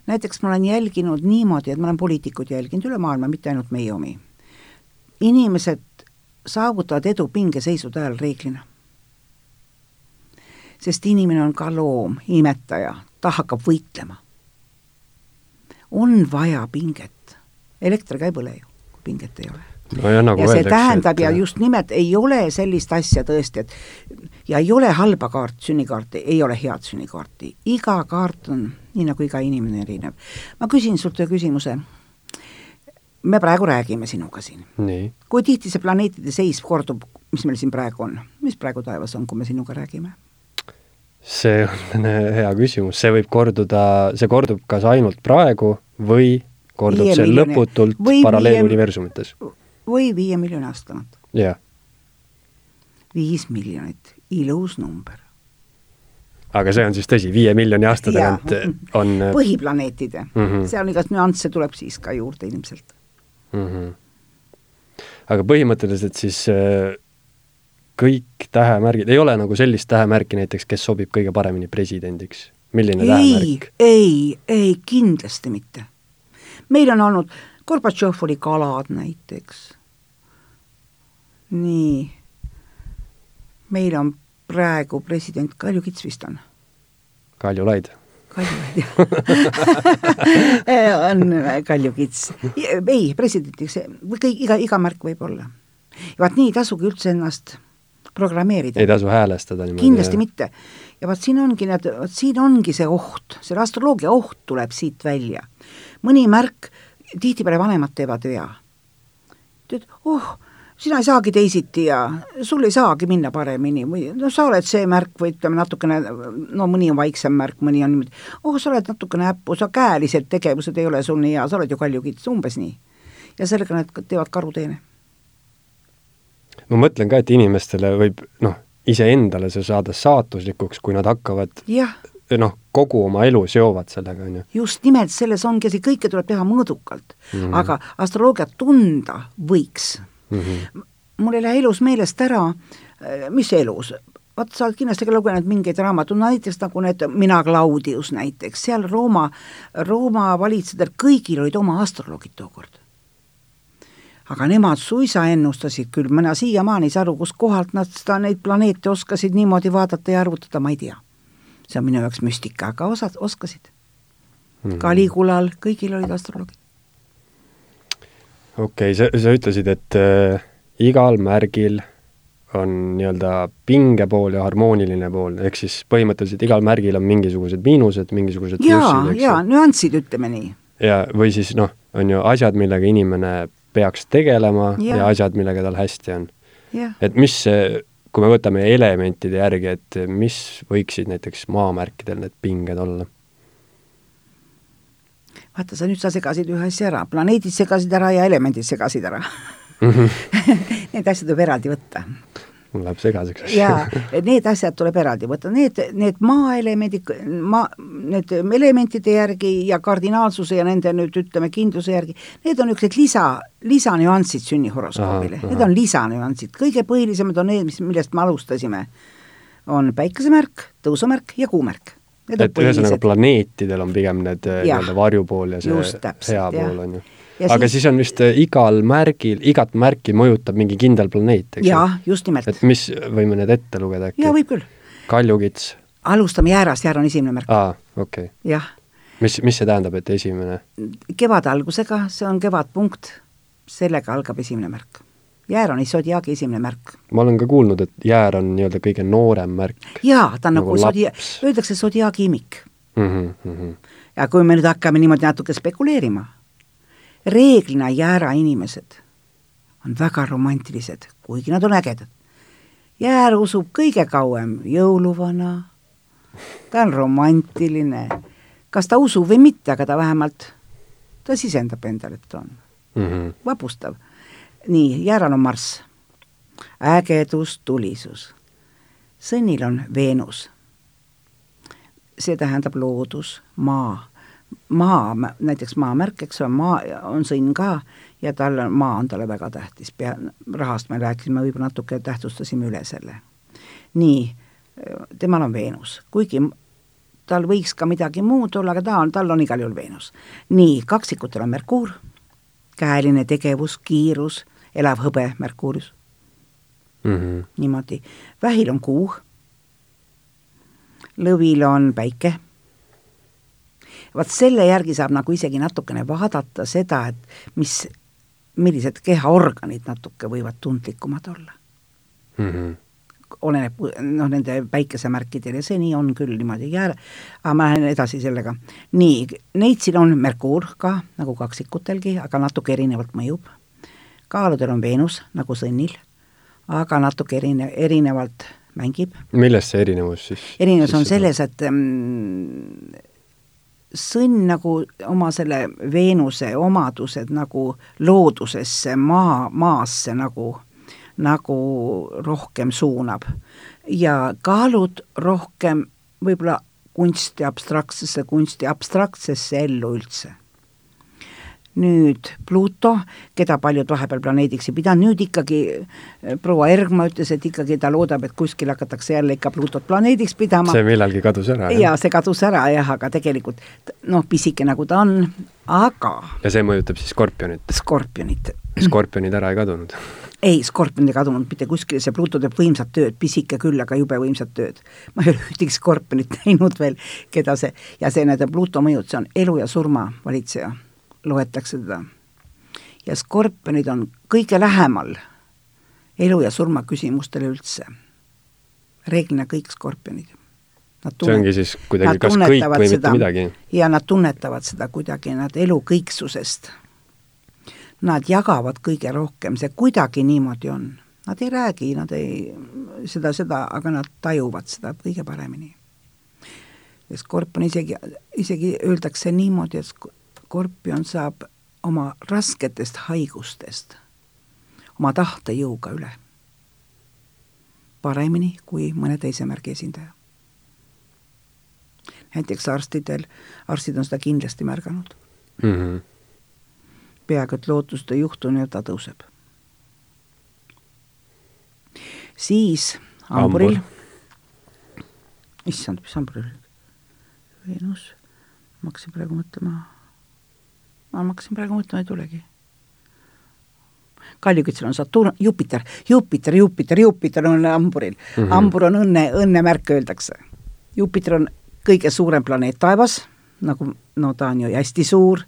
näiteks ma olen jälginud niimoodi, et ma olen poliitikuid jälginud üle maailma, mitte ainult meie omi. inimesed saavutavad edu pingeseisude ajal reeglina. sest inimene on ka loom, imetaja, ta hakkab võitlema. on vaja pinget, elekter ka ei põle ju pinget ei ole no ja, nagu ja see öeldakse, tähendab et... ja just nimelt ei ole sellist asja tõesti, et ja ei ole halba kaart, sünnikaarti, ei ole head sünnikaarti, iga kaart on nii nagu iga inimene erinev. ma küsin sult ühe küsimuse. me praegu räägime sinuga siin. kui tihti see planeetide seis kordub, mis meil siin praegu on, mis praegu taevas on, kui me sinuga räägime? see on hea küsimus, see võib korduda, see kordub kas ainult praegu või kordub see miljoni. lõputult paralleeluniversumites. või viie miljoni aastat. jah, viis miljonit, ilus number. aga see on siis tõsi, viie miljoni aasta tagant Jaa. on põhiplaneetide mm. -hmm. seal igast nüansse tuleb siis ka juurde ilmselt. mm. -hmm. aga põhimõtteliselt siis äh, kõik tähemärgid, ei ole nagu sellist tähemärki näiteks, kes sobib kõige paremini presidendiks? milline ei tähemärk?, ei, ei kindlasti mitte. Meil on olnud, Gorbatšov oli kalad näiteks. nii, meil on praegu president Kalju Kits vist on Kaljulaid? Kaljulaid on Kalju Kits. ei, presidendiks, kõik, iga, iga märk võib olla. vaat nii ei tasugi üldse ennast programmeerida. ei tasu häälestada niimoodi? kindlasti mitte. ja vot siin ongi need, vot siin ongi see oht, selle astroloogia oht tuleb siit välja. Mõni märk, tihtipeale vanemad teevad vea. ütled, oh, sina ei saagi teisiti ja sul ei saagi minna paremini või noh, sa oled see märk või ütleme natukene, no mõni on vaiksem märk, mõni on niimoodi, oh, sa oled natukene äppu, sa käelised tegevused ei ole sul nii hea, sa oled ju kaljukits, umbes nii. ja sellega nad teevad karuteene. ma mõtlen ka, et inimestele võib noh, iseendale see saada saatuslikuks, kui nad hakkavad jah, noh, kogu oma elu seovad sellega, on ju. just nimelt selles ongi asi, kõike tuleb teha mõõdukalt mm, -hmm. aga astroloogiat tunda võiks Mm -hmm. mul ei lähe elus meelest ära, mis elus, vaat sa oled kindlasti ka lugenud mingeid raamatuid, näiteks nagu need Mina Claudius näiteks, seal Rooma, Rooma valitsejatel kõigil olid oma astroloogid tookord. aga nemad suisa ennustasid küll, mina siiamaani ei saa aru, kuskohalt nad seda, neid planeete oskasid niimoodi vaadata ja arvutada, ma ei tea. See on minu jaoks müstika, aga osad oskasid mm. -hmm. Caligulal kõigil olid astroloogid. okei okay,, sa, sa ütlesid, et äh, igal märgil on nii-öelda pingepool ja harmooniline pool, ehk siis põhimõtteliselt igal märgil on mingisugused miinused, mingisugused jaa, jaa, nüansid, ütleme nii. ja, või siis noh, on ju asjad, millega inimene peaks tegelema ja, ja asjad, millega tal hästi on. et mis see, kui me võtame elementide järgi, et mis võiksid näiteks maamärkidel need pinged olla? vaata sa nüüd sa segasid ühe asja ära, planeedid segasid ära ja elemendid segasid ära Need asjad tuleb eraldi võtta. Mul läheb segaseks. jaa, need asjad tuleb eraldi võtta, need, need maaelemendid, maa, need elementide järgi ja kardinaalsuse ja nende nüüd ütleme, kindluse järgi, need on niisugused lisa, lisanüansid sünnihoroskoobile, need on lisanüansid, kõige põhilisemad on need, mis, millest me alustasime. on päikesemärk, tõusumärk ja kuumärk. Et ühesõnaga planeetidel on pigem need Jah. nii-öelda varjupool ja see täpselt, hea pool, on ju. Aga siis- siis on vist äh, igal märgil, igat märki mõjutab mingi kindel planeet, eks jaa, just nimelt. et mis, võime need ette lugeda äkki? jaa, võib küll. kaljukits, alustame jäärast, jäär on esimene märk, aa, okei okay.. jah. mis, mis see tähendab, et esimene? kevade algusega, see on kevadpunkt, sellega algab esimene märk. jäär on sodiaagi esimene märk. ma olen ka kuulnud, et jäär on nii-öelda kõige noorem märk jaa, ta on nagu, Nagu sodia-, öeldakse sodiaagi imik. mm -hmm. ja kui me nüüd hakkame niimoodi natuke spekuleerima, reeglina jäära inimesed on väga romantilised, kuigi nad on ägedad. jäär usub kõige kauem jõuluvana, ta on romantiline, kas ta usub või mitte, aga ta vähemalt, ta sisendab endale, et ta on Mm -hmm. vapustav. nii, jääral on Marss, ägedus, tulisus. sõnnil on Veenus. see tähendab loodus, maa. Maa, näiteks maamärk, eks ole, maa on sõnn ka ja tal on, maa on talle väga tähtis, pea, rahast me rääkisime, võib-olla natuke tähtsustasime üle selle. nii, temal on Veenus, kuigi tal võiks ka midagi muud olla, aga ta on, tal on igal juhul Veenus. nii, kaksikutel on Merkuur käeline tegevus, kiirus, elav hõbe Merkuurius, Mm -hmm. niimoodi. vähil on kuu, lõvil on päike. Vaat selle järgi saab nagu isegi natukene vaadata seda, et mis, millised kehaorganid natuke võivad tundlikumad olla. Mm -hmm. oleneb noh, nende päikesemärkidel ja see nii on küll niimoodi jää-, aga ma lähen edasi sellega. nii, neitsil on Merkuur ka, nagu kaksikutelgi, aga natuke erinevalt mõjub. kaaludel on Veenus, nagu sõnnil, aga natuke erine-, erinevalt mängib. millest see erinevus siis? erinevus on selles, et mm, sõnn nagu oma selle Veenuse omadused nagu loodusesse, maa, maasse nagu nagu rohkem suunab. Ja kaalud rohkem võib-olla kunsti abstraktsesse, kunsti abstraktsesse ellu üldse nüüd Pluto, keda paljud vahepeal planeediks ei pidanud, nüüd ikkagi eh, proua Ergma ütles, et ikkagi ta loodab, et kuskil hakatakse jälle ikka Plutot planeediks pidama. see millalgi kadus ära, jaa, see kadus ära jah, aga tegelikult noh, pisike nagu ta on, aga ja see mõjutab siis Skorpionit? Skorpionit. Skorpionid ära ei kadunud? ei, Skorpion ei kadunud mitte kuskile, see Pluto teeb võimsat tööd, pisike küll, aga jube võimsat tööd. ma ei ole ühtegi Skorpionit näinud veel, keda see, ja see nende Pluto mõjud, see on elu ja surma valitseja loetakse teda. ja skorpionid on kõige lähemal elu ja surma küsimustele üldse. reeglina kõik skorpionid. see ongi siis kuidagi kas kõik või seda, mitte midagi? ja nad tunnetavad seda kuidagi, nad elu kõiksusest. Nad jagavad kõige rohkem, see kuidagi niimoodi on. Nad ei räägi, nad ei seda, seda, aga nad tajuvad seda kõige paremini. ja skorpion isegi, isegi öeldakse niimoodi, et skorpion saab oma rasketest haigustest oma tahtejõuga üle. paremini kui mõne teise märgi esindaja. näiteks arstidel, arstid on seda kindlasti märganud mm. -hmm. peaaegu et lootust ei juhtu, nii et ta tõuseb. siis hamburil Hambur., issand, mis hamburil? Veenus, ma hakkasin praegu mõtlema ma hakkasin praegu mõtlema, ei tulegi. Kaljukütsel on Saturn, Jupiter, Jupiter, Jupiter, Jupiter on hamburil mm. -hmm. hambur on õnne, õnnemärk öeldakse. Jupiter on kõige suurem planeet taevas, nagu no ta on ju hästi suur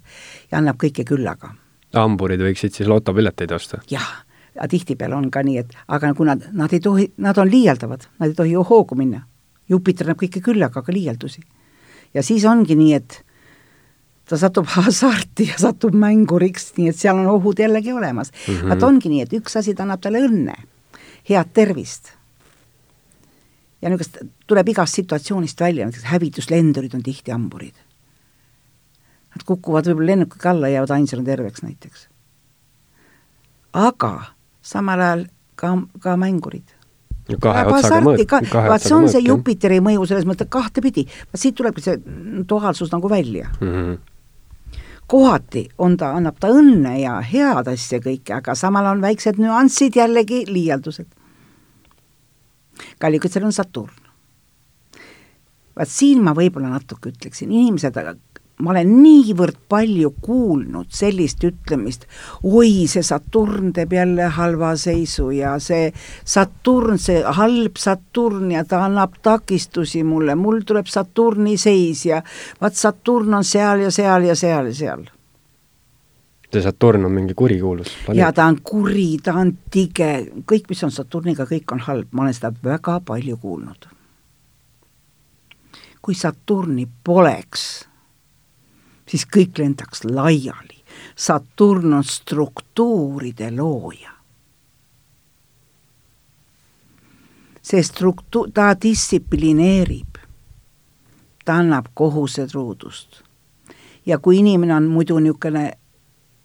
ja annab kõike küllaga. hamburid võiksid siis lotopileteid osta? jah, aga tihtipeale on ka nii, et aga kuna nad, nad ei tohi, nad on liialdavad, nad ei tohi ju hoogu minna. Jupiter annab kõike küllaga, aga liialdusi. ja siis ongi nii, et ta satub hasarti ja satub mänguriks, nii et seal on ohud jällegi olemas mm. -hmm. vaat ongi nii, et üks asi, ta annab talle õnne, head tervist. ja niisugust tuleb igast situatsioonist välja, näiteks hävituslendurid on tihti hamburid. Nad kukuvad võib-olla lennukiga alla, jäävad ainsana terveks näiteks. aga samal ajal ka, ka mängurid kahe otsaga mõõt. vaat see on see Jupiteri mõju selles mõttes kahtepidi, vaat siit tulebki see duaalsus nagu välja mm. -hmm kohati on ta, annab ta õnne ja head asja kõike, aga samal on väiksed nüansid jällegi liialdused. kallikütsel on Saturn. vaat siin ma võib-olla natuke ütleksin, inimesed ma olen niivõrd palju kuulnud sellist ütlemist, oi, see Saturn teeb jälle halva seisu ja see Saturn, see halb Saturn ja ta annab takistusi mulle, mul tuleb Saturni seis ja vaat Saturn on seal ja seal ja seal ja seal see Saturn on mingi kurikuulus planeet? jaa, ta on kuri, ta on tige, kõik, mis on Saturniga, kõik on halb, ma olen seda väga palju kuulnud. kui Saturni poleks, siis kõik lendaks laiali. Saturn on struktuuride looja. see struktuur, ta distsiplineerib, ta annab kohused ruudust. ja kui inimene on muidu niisugune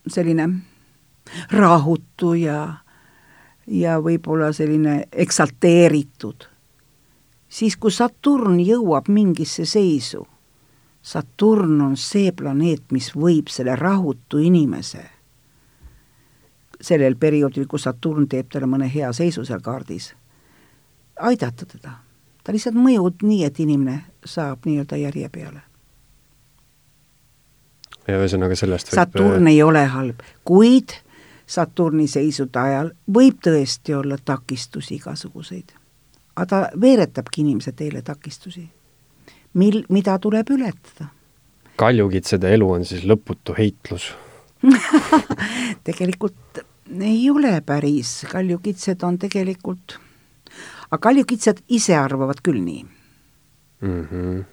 selline rahutu ja, ja võib-olla selline eksalteeritud, siis kui Saturn jõuab mingisse seisu Saturn on see planeet, mis võib selle rahutu inimese sellel perioodil, kus Saturn teeb talle mõne hea seisu seal kaardis, aidata teda. ta lihtsalt mõjub nii, et inimene saab nii-öelda järje peale. ja ühesõnaga sellest võib Saturn ei ole halb, kuid Saturni seisude ajal võib tõesti olla takistusi igasuguseid. aga ta veeretabki inimese teele takistusi mil, mida tuleb ületada. kaljukitsede elu on siis lõputu heitlus tegelikult ei ole päris, kaljukitsed on tegelikult, aga kaljukitsed ise arvavad küll nii mm. -hmm.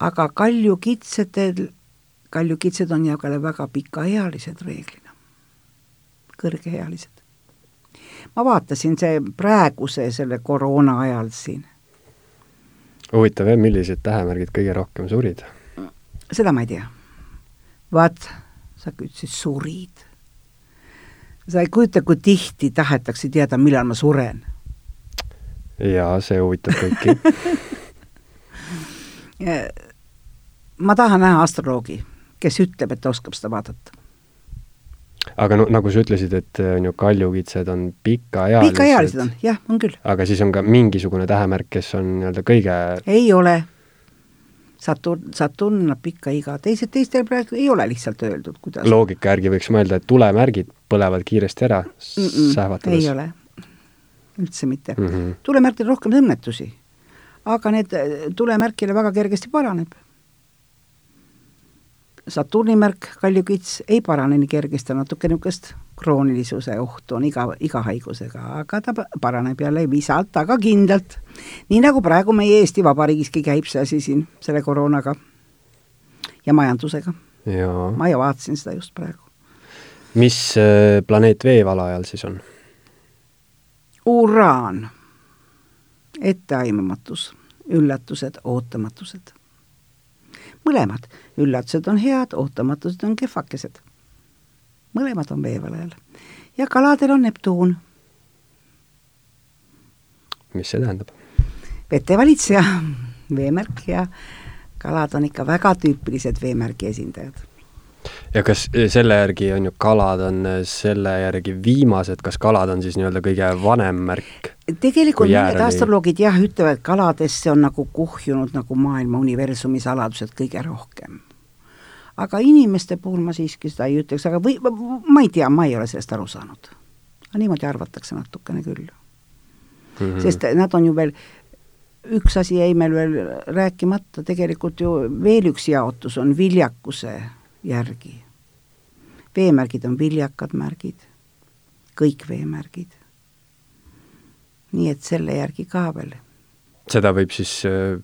aga kaljukitsedel, kaljukitsed on ka väga pikaealised reeglina, kõrgeealised. ma vaatasin see praeguse selle koroona ajal siin huvitav jah, millised tähemärgid kõige rohkem surid? seda ma ei tea. vaat, sa ütlesid surid. sa ei kujuta, kui tihti tahetakse teada, millal ma suren. jaa, see huvitab kõiki ma tahan näha astroloogi, kes ütleb, et ta oskab seda vaadata. Aga no nagu sa ütlesid, et on ju kaljukitsed on pikaealised. pikaealised on, jah, on küll. aga siis on ka mingisugune tähemärk, kes on nii-öelda kõige ei ole. Saturn, Saturn annab pikka iga, teised, teistel praegu ei ole lihtsalt öeldud, kuidas. loogika järgi võiks mõelda, et tulemärgid põlevad kiiresti ära mm -mm, sähvatades. ei ole, üldse mitte mm. -hmm. tulemärkidel rohkem õnnetusi. aga need tulemärkidele väga kergesti paraneb Saturni märk, kaljukits, ei parane nii kergesti, natuke niisugust kroonilisuse ohtu on iga, iga haigusega, aga ta paraneb jälle visalt, aga kindlalt. nii nagu praegu meie Eesti Vabariigiski käib see asi siin selle koroonaga ja majandusega. ma ju vaatasin seda just praegu. mis äh, planeet vee valajal siis on? uraan, etteaimamatus, üllatused, ootamatused mõlemad, üllatused on head, ootamatused on kehvakesed. mõlemad on veevalajal. ja kaladel on Neptuun. mis see tähendab? vetevalitseja, veemärk ja kalad on ikka väga tüüpilised veemärgi esindajad ja kas eh, selle järgi on ju kalad on eh, selle järgi viimased, kas kalad on siis nii-öelda kõige vanem märk? tegelikult mõned astroloogid jah, ütlevad, et kaladesse on nagu kuhjunud nagu maailma universumi saladused kõige rohkem. Aga inimeste puhul ma siiski seda ei ütleks, aga või, ma ei tea, ma ei ole sellest aru saanud. aga niimoodi arvatakse natukene küll mm. -hmm. sest nad on ju veel üks asi jäi meil veel rääkimata, tegelikult ju veel üks jaotus on viljakuse järgi. veemärgid on viljakad märgid, kõik veemärgid. nii et selle järgi ka veel. seda võib siis öö,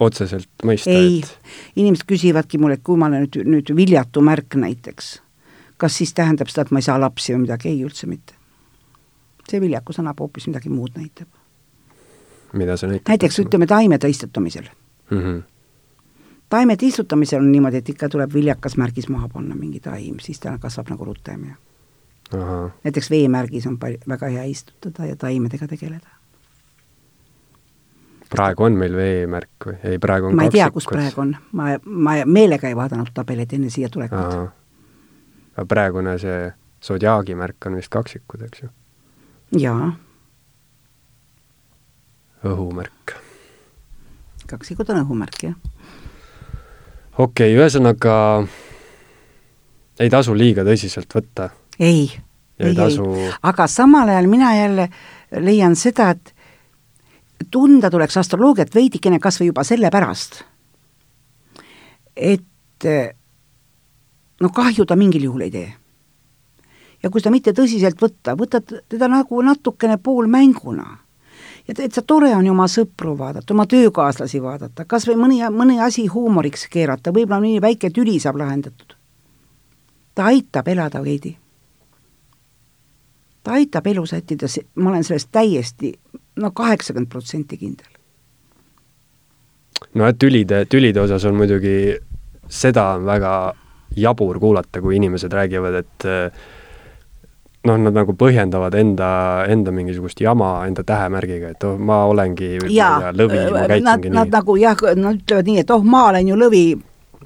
otseselt mõista, et inimesed küsivadki mulle, et kui ma olen nüüd, nüüd viljatu märk näiteks, kas siis tähendab seda, et ma ei saa lapsi või midagi, ei üldse mitte. see viljakus annab hoopis midagi muud, näitab. mida see näitab? näiteks ütleme taimede istutamisel mm. -hmm taimede istutamisel on niimoodi, et ikka tuleb viljakas märgis maha panna mingi taim, siis ta kasvab nagu rutem ja Aha. näiteks veemärgis on pal-, väga hea istutada ja taimedega tegeleda. Praegu on meil veemärk või? ei, praegu on ma ei tea, kus praegu on, ma, ma meelega ei vaadanud tabelit enne siia tulekut. aga praegune see Zodiaagi märk on vist kaksikud, eks ju? jaa. õhumärk. kaksikud on õhumärk, jah okei okay,, ühesõnaga ei tasu liiga tõsiselt võtta. ei, ei, tasu... ei, aga samal ajal mina jälle leian seda, et tunda tuleks astroloogiat veidikene kas või juba sellepärast, et no kahju ta mingil juhul ei tee. ja kui seda mitte tõsiselt võtta, võtad teda nagu natukene poolmänguna ja täitsa tore on ju oma sõpru vaadata, oma töökaaslasi vaadata, kas või mõni, mõni asi huumoriks keerata, võib-olla mõni väike tüli saab lahendatud. ta aitab elada veidi. ta aitab elu sättida, ma olen sellest täiesti no kaheksakümmend protsenti kindel. no tülide, tülide osas on muidugi, seda on väga jabur kuulata, kui inimesed räägivad, et äh, noh, nad nagu põhjendavad enda, enda mingisugust jama enda tähemärgiga, et oh, ma olengi jaa, lõvi, ma käitungi nad, nii. Nad nagu jah, nad ütlevad nii, et oh, ma olen ju lõvi,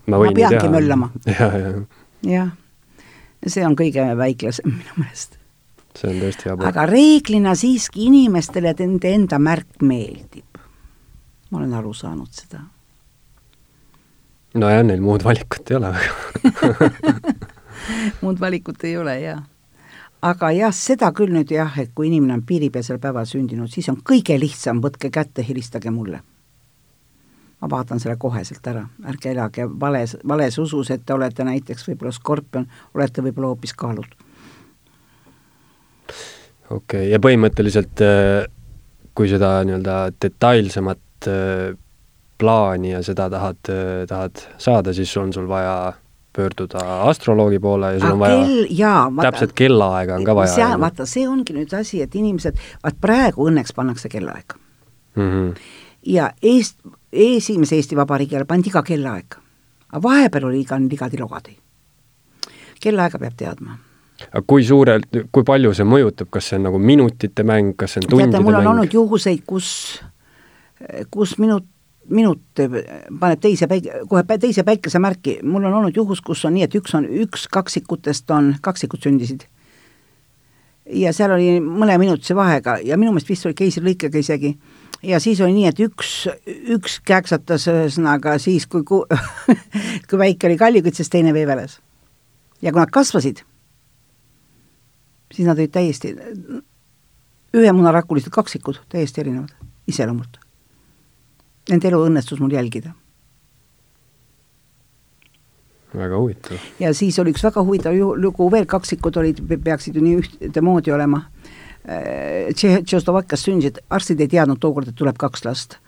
ma, ma peangi möllama ja,. jah, jah. see on kõige väiklasem minu meelest. See on tõesti jabur. aga reeglina siiski inimestele nende enda märk meeldib. ma olen aru saanud seda. nojah, neil muud valikut ei ole muud valikut ei ole, jaa aga jah, seda küll nüüd jah, et kui inimene on piiripealsel päeval sündinud, siis on kõige lihtsam, võtke kätte, helistage mulle. ma vaatan selle koheselt ära, ärge elage vales, vales usus, et te olete näiteks võib-olla skorpion, olete võib-olla hoopis kaalud. Okei okay., ja põhimõtteliselt äh, kui seda nii-öelda detailsemat äh, plaani ja seda tahad, äh, tahad saada, siis on sul vaja pöörduda astroloogi poole ja sul on vaja kell, jaa, vaata, täpselt kellaaega on ka vaja. see, vaata, see ongi nüüd asi, et inimesed, vaat praegu õnneks pannakse kellaaeg mm. -hmm. ja Eest-, esimese Eesti Vabariigi ajal pandi iga kellaaeg. aga vahepeal oli iga ligadi-logadi. kellaaega peab teadma. Aga kui suurelt, kui palju see mõjutab, kas see on nagu minutite mäng, kas see on tundide teate, mul on mäng? olnud juhuseid, kus, kus minut, minut paneb teise päike, kohe teise päikesemärki, mul on olnud juhus, kus on nii, et üks on, üks kaksikutest on, kaksikud sündisid. ja seal oli mõneminutise vahega ja minu meelest vist oli keisrilõikega isegi, ja siis oli nii, et üks, üks käksatas ühesõnaga siis, kui ku- kui väike oli kallikütt, siis teine veeveles. ja kui nad kasvasid, siis nad olid täiesti, ühemunarakulised kaksikud, täiesti erinevad iseloomult. Nende elu õnnestus mul jälgida. väga huvitav. ja siis oli üks väga huvitav lugu veel, kaksikud olid, peaksid ju nii ühtemoodi olema. Tšehh-, Tšehhoslovakkias sündisid, arstid ei teadnud tookord, et tuleb kaks last.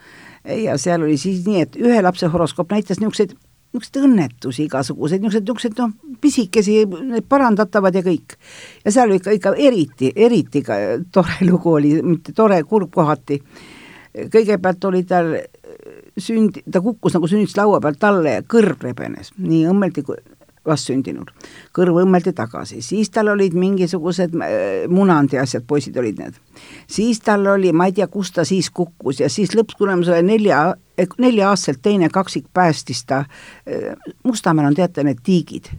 ja seal oli siis nii, et ühe lapse horoskoop näitas niisuguseid, niisuguseid õnnetusi igasuguseid, niisuguseid, niisuguseid noh, pisikesi, need parandatavad ja kõik. ja seal ikka, ikka eriti, eriti ka tore lugu oli, mitte tore, kurb kohati. kõigepealt oli tal sünd, ta kukkus nagu sünnituslaua pealt alla ja kõrv rebenes, nii õmmeldi kui vastsündinul. kõrv õmmeldi tagasi, siis tal olid mingisugused äh, munandi asjad, poisid olid need. siis tal oli, ma ei tea, kus ta siis kukkus ja siis lõpptulemusele nelja, nelja-aastaselt teine kaksik päästis ta, Mustamäel on teate need tiigid.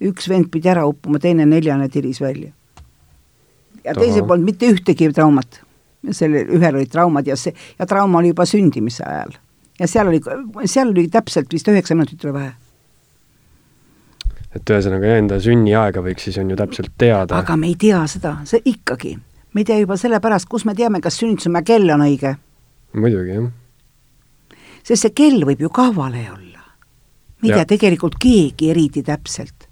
üks vend pidi ära uppuma, teine neljane tiris välja. ja teisel polnud mitte ühtegi traumat sellel ühel olid traumad ja see, ja trauma oli juba sündimise ajal. ja seal oli, seal oli täpselt vist üheksa minutit oli vahe. Et ühesõnaga enda sünniaega võiks siis on ju täpselt teada. aga me ei tea seda, see ikkagi. me ei tea juba sellepärast, kus me teame, kas sünnituse kell on õige. muidugi, jah. sest see kell võib ju ka vale olla. me ei Ja. tea tegelikult keegi eriti täpselt.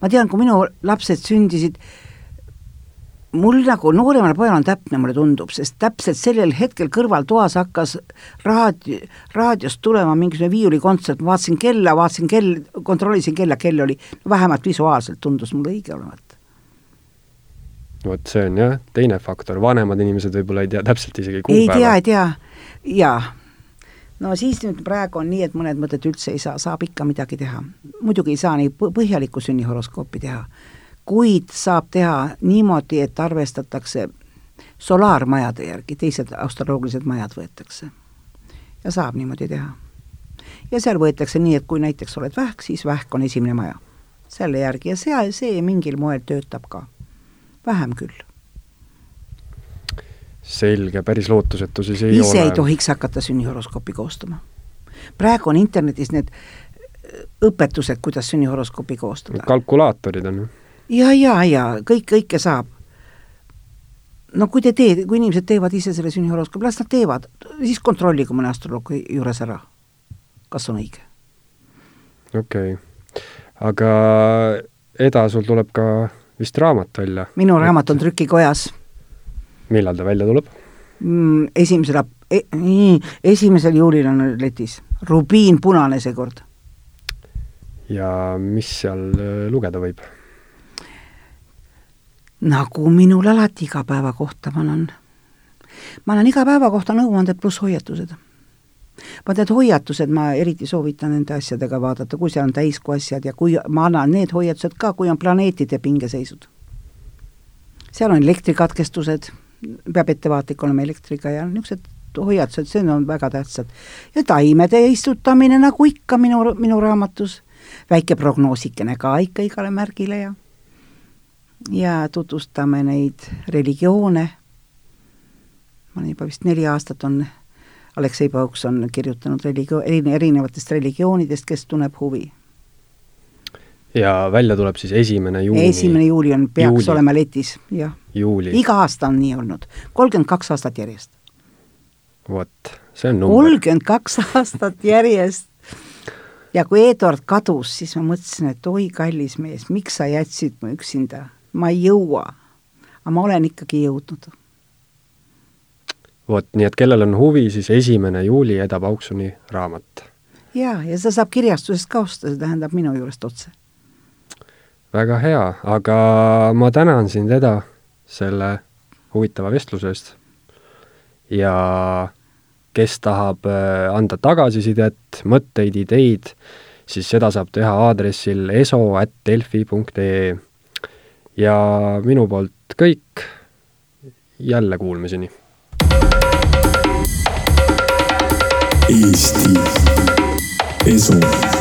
ma tean, kui minu lapsed sündisid, mul nagu nooremal pojal on täpne, mulle tundub, sest täpselt sellel hetkel kõrvaltoas hakkas raadio, raadiost tulema mingisugune viiulikontsert, ma vaatasin kella, vaatasin kell, kontrollisin kella, kell oli, vähemalt visuaalselt tundus mulle õige olevat. vot see on jah, teine faktor, vanemad inimesed võib-olla ei tea täpselt isegi ei kuupäeva. tea, ei tea, jaa. no siis nüüd praegu on nii, et mõned mõtted üldse ei saa, saab ikka midagi teha. muidugi ei saa nii põ- põhjalikku sünnihoroskoopi teha, kuid saab teha niimoodi, et arvestatakse solaarmajade järgi, teised astroloogilised majad võetakse. ja saab niimoodi teha. ja seal võetakse nii, et kui näiteks oled vähk, siis vähk on esimene maja. selle järgi ja see, see mingil moel töötab ka. vähem küll. selge, päris lootusetu siis ei ise ole. ei tohiks hakata sünnihoroskoopi koostama. praegu on internetis need õpetused, kuidas sünnihoroskoopi koostada. kalkulaatorid on ju. Ja, ja, ja kõik, kõike saab. no kui te teete, kui inimesed teevad ise selle sünnihoroskoopi, las nad teevad, siis kontrollige mõne astroloogi juures ära, kas on õige. okei okay. aga Eda, sul tuleb ka vist raamat välja. minu raamat on trükikojas millal ta välja tuleb? mm, esimesel ap- e,, nii, esimesel juulil on letis. rubiin punane seekord. ja mis seal äh, lugeda võib? Nagu minul alati iga päeva kohta ma annan. ma annan iga päeva kohta nõuanded pluss hoiatused. vaata, need hoiatused ma eriti soovitan nende asjadega vaadata, kui seal on täiskuu asjad ja kui ma annan need hoiatused ka, kui on planeetide pingeseisud. seal on elektrikatkestused, peab ettevaatlik olema elektriga ja niisugused hoiatused, see on väga tähtsad. ja taimede istutamine, nagu ikka minu, minu raamatus, väike prognoosikene ka ikka igale märgile ja ja tutvustame neid religioone. ma olen juba vist neli aastat on, Aleksei Pauks on kirjutanud religio-, erinevatest religioonidest, kes tunneb huvi. ja välja tuleb siis esimene juuni. esimene juuli on, peaks Juuli. olema letis, jah. iga aasta on nii olnud, kolmkümmend kaks aastat järjest. vot, see on number. kolmkümmend kaks aastat järjest. ja kui Eduard kadus, siis ma mõtlesin, et oi, kallis mees, miks sa jätsid mu üksinda, ma ei jõua. aga ma olen ikkagi jõudnud vot, nii et kellel on huvi, siis esimene juuli Eda Pauksoni raamat. jaa, ja seda saab kirjastusest ka osta, see tähendab minu juurest otse. väga hea, aga ma tänan sind, Eda, selle huvitava vestluse eest. ja kes tahab äh, anda tagasisidet, mõtteid, ideid, siis seda saab teha aadressil eso.delfi.ee. ja minu poolt kõik, jälle kuulmiseni! Eesti Esu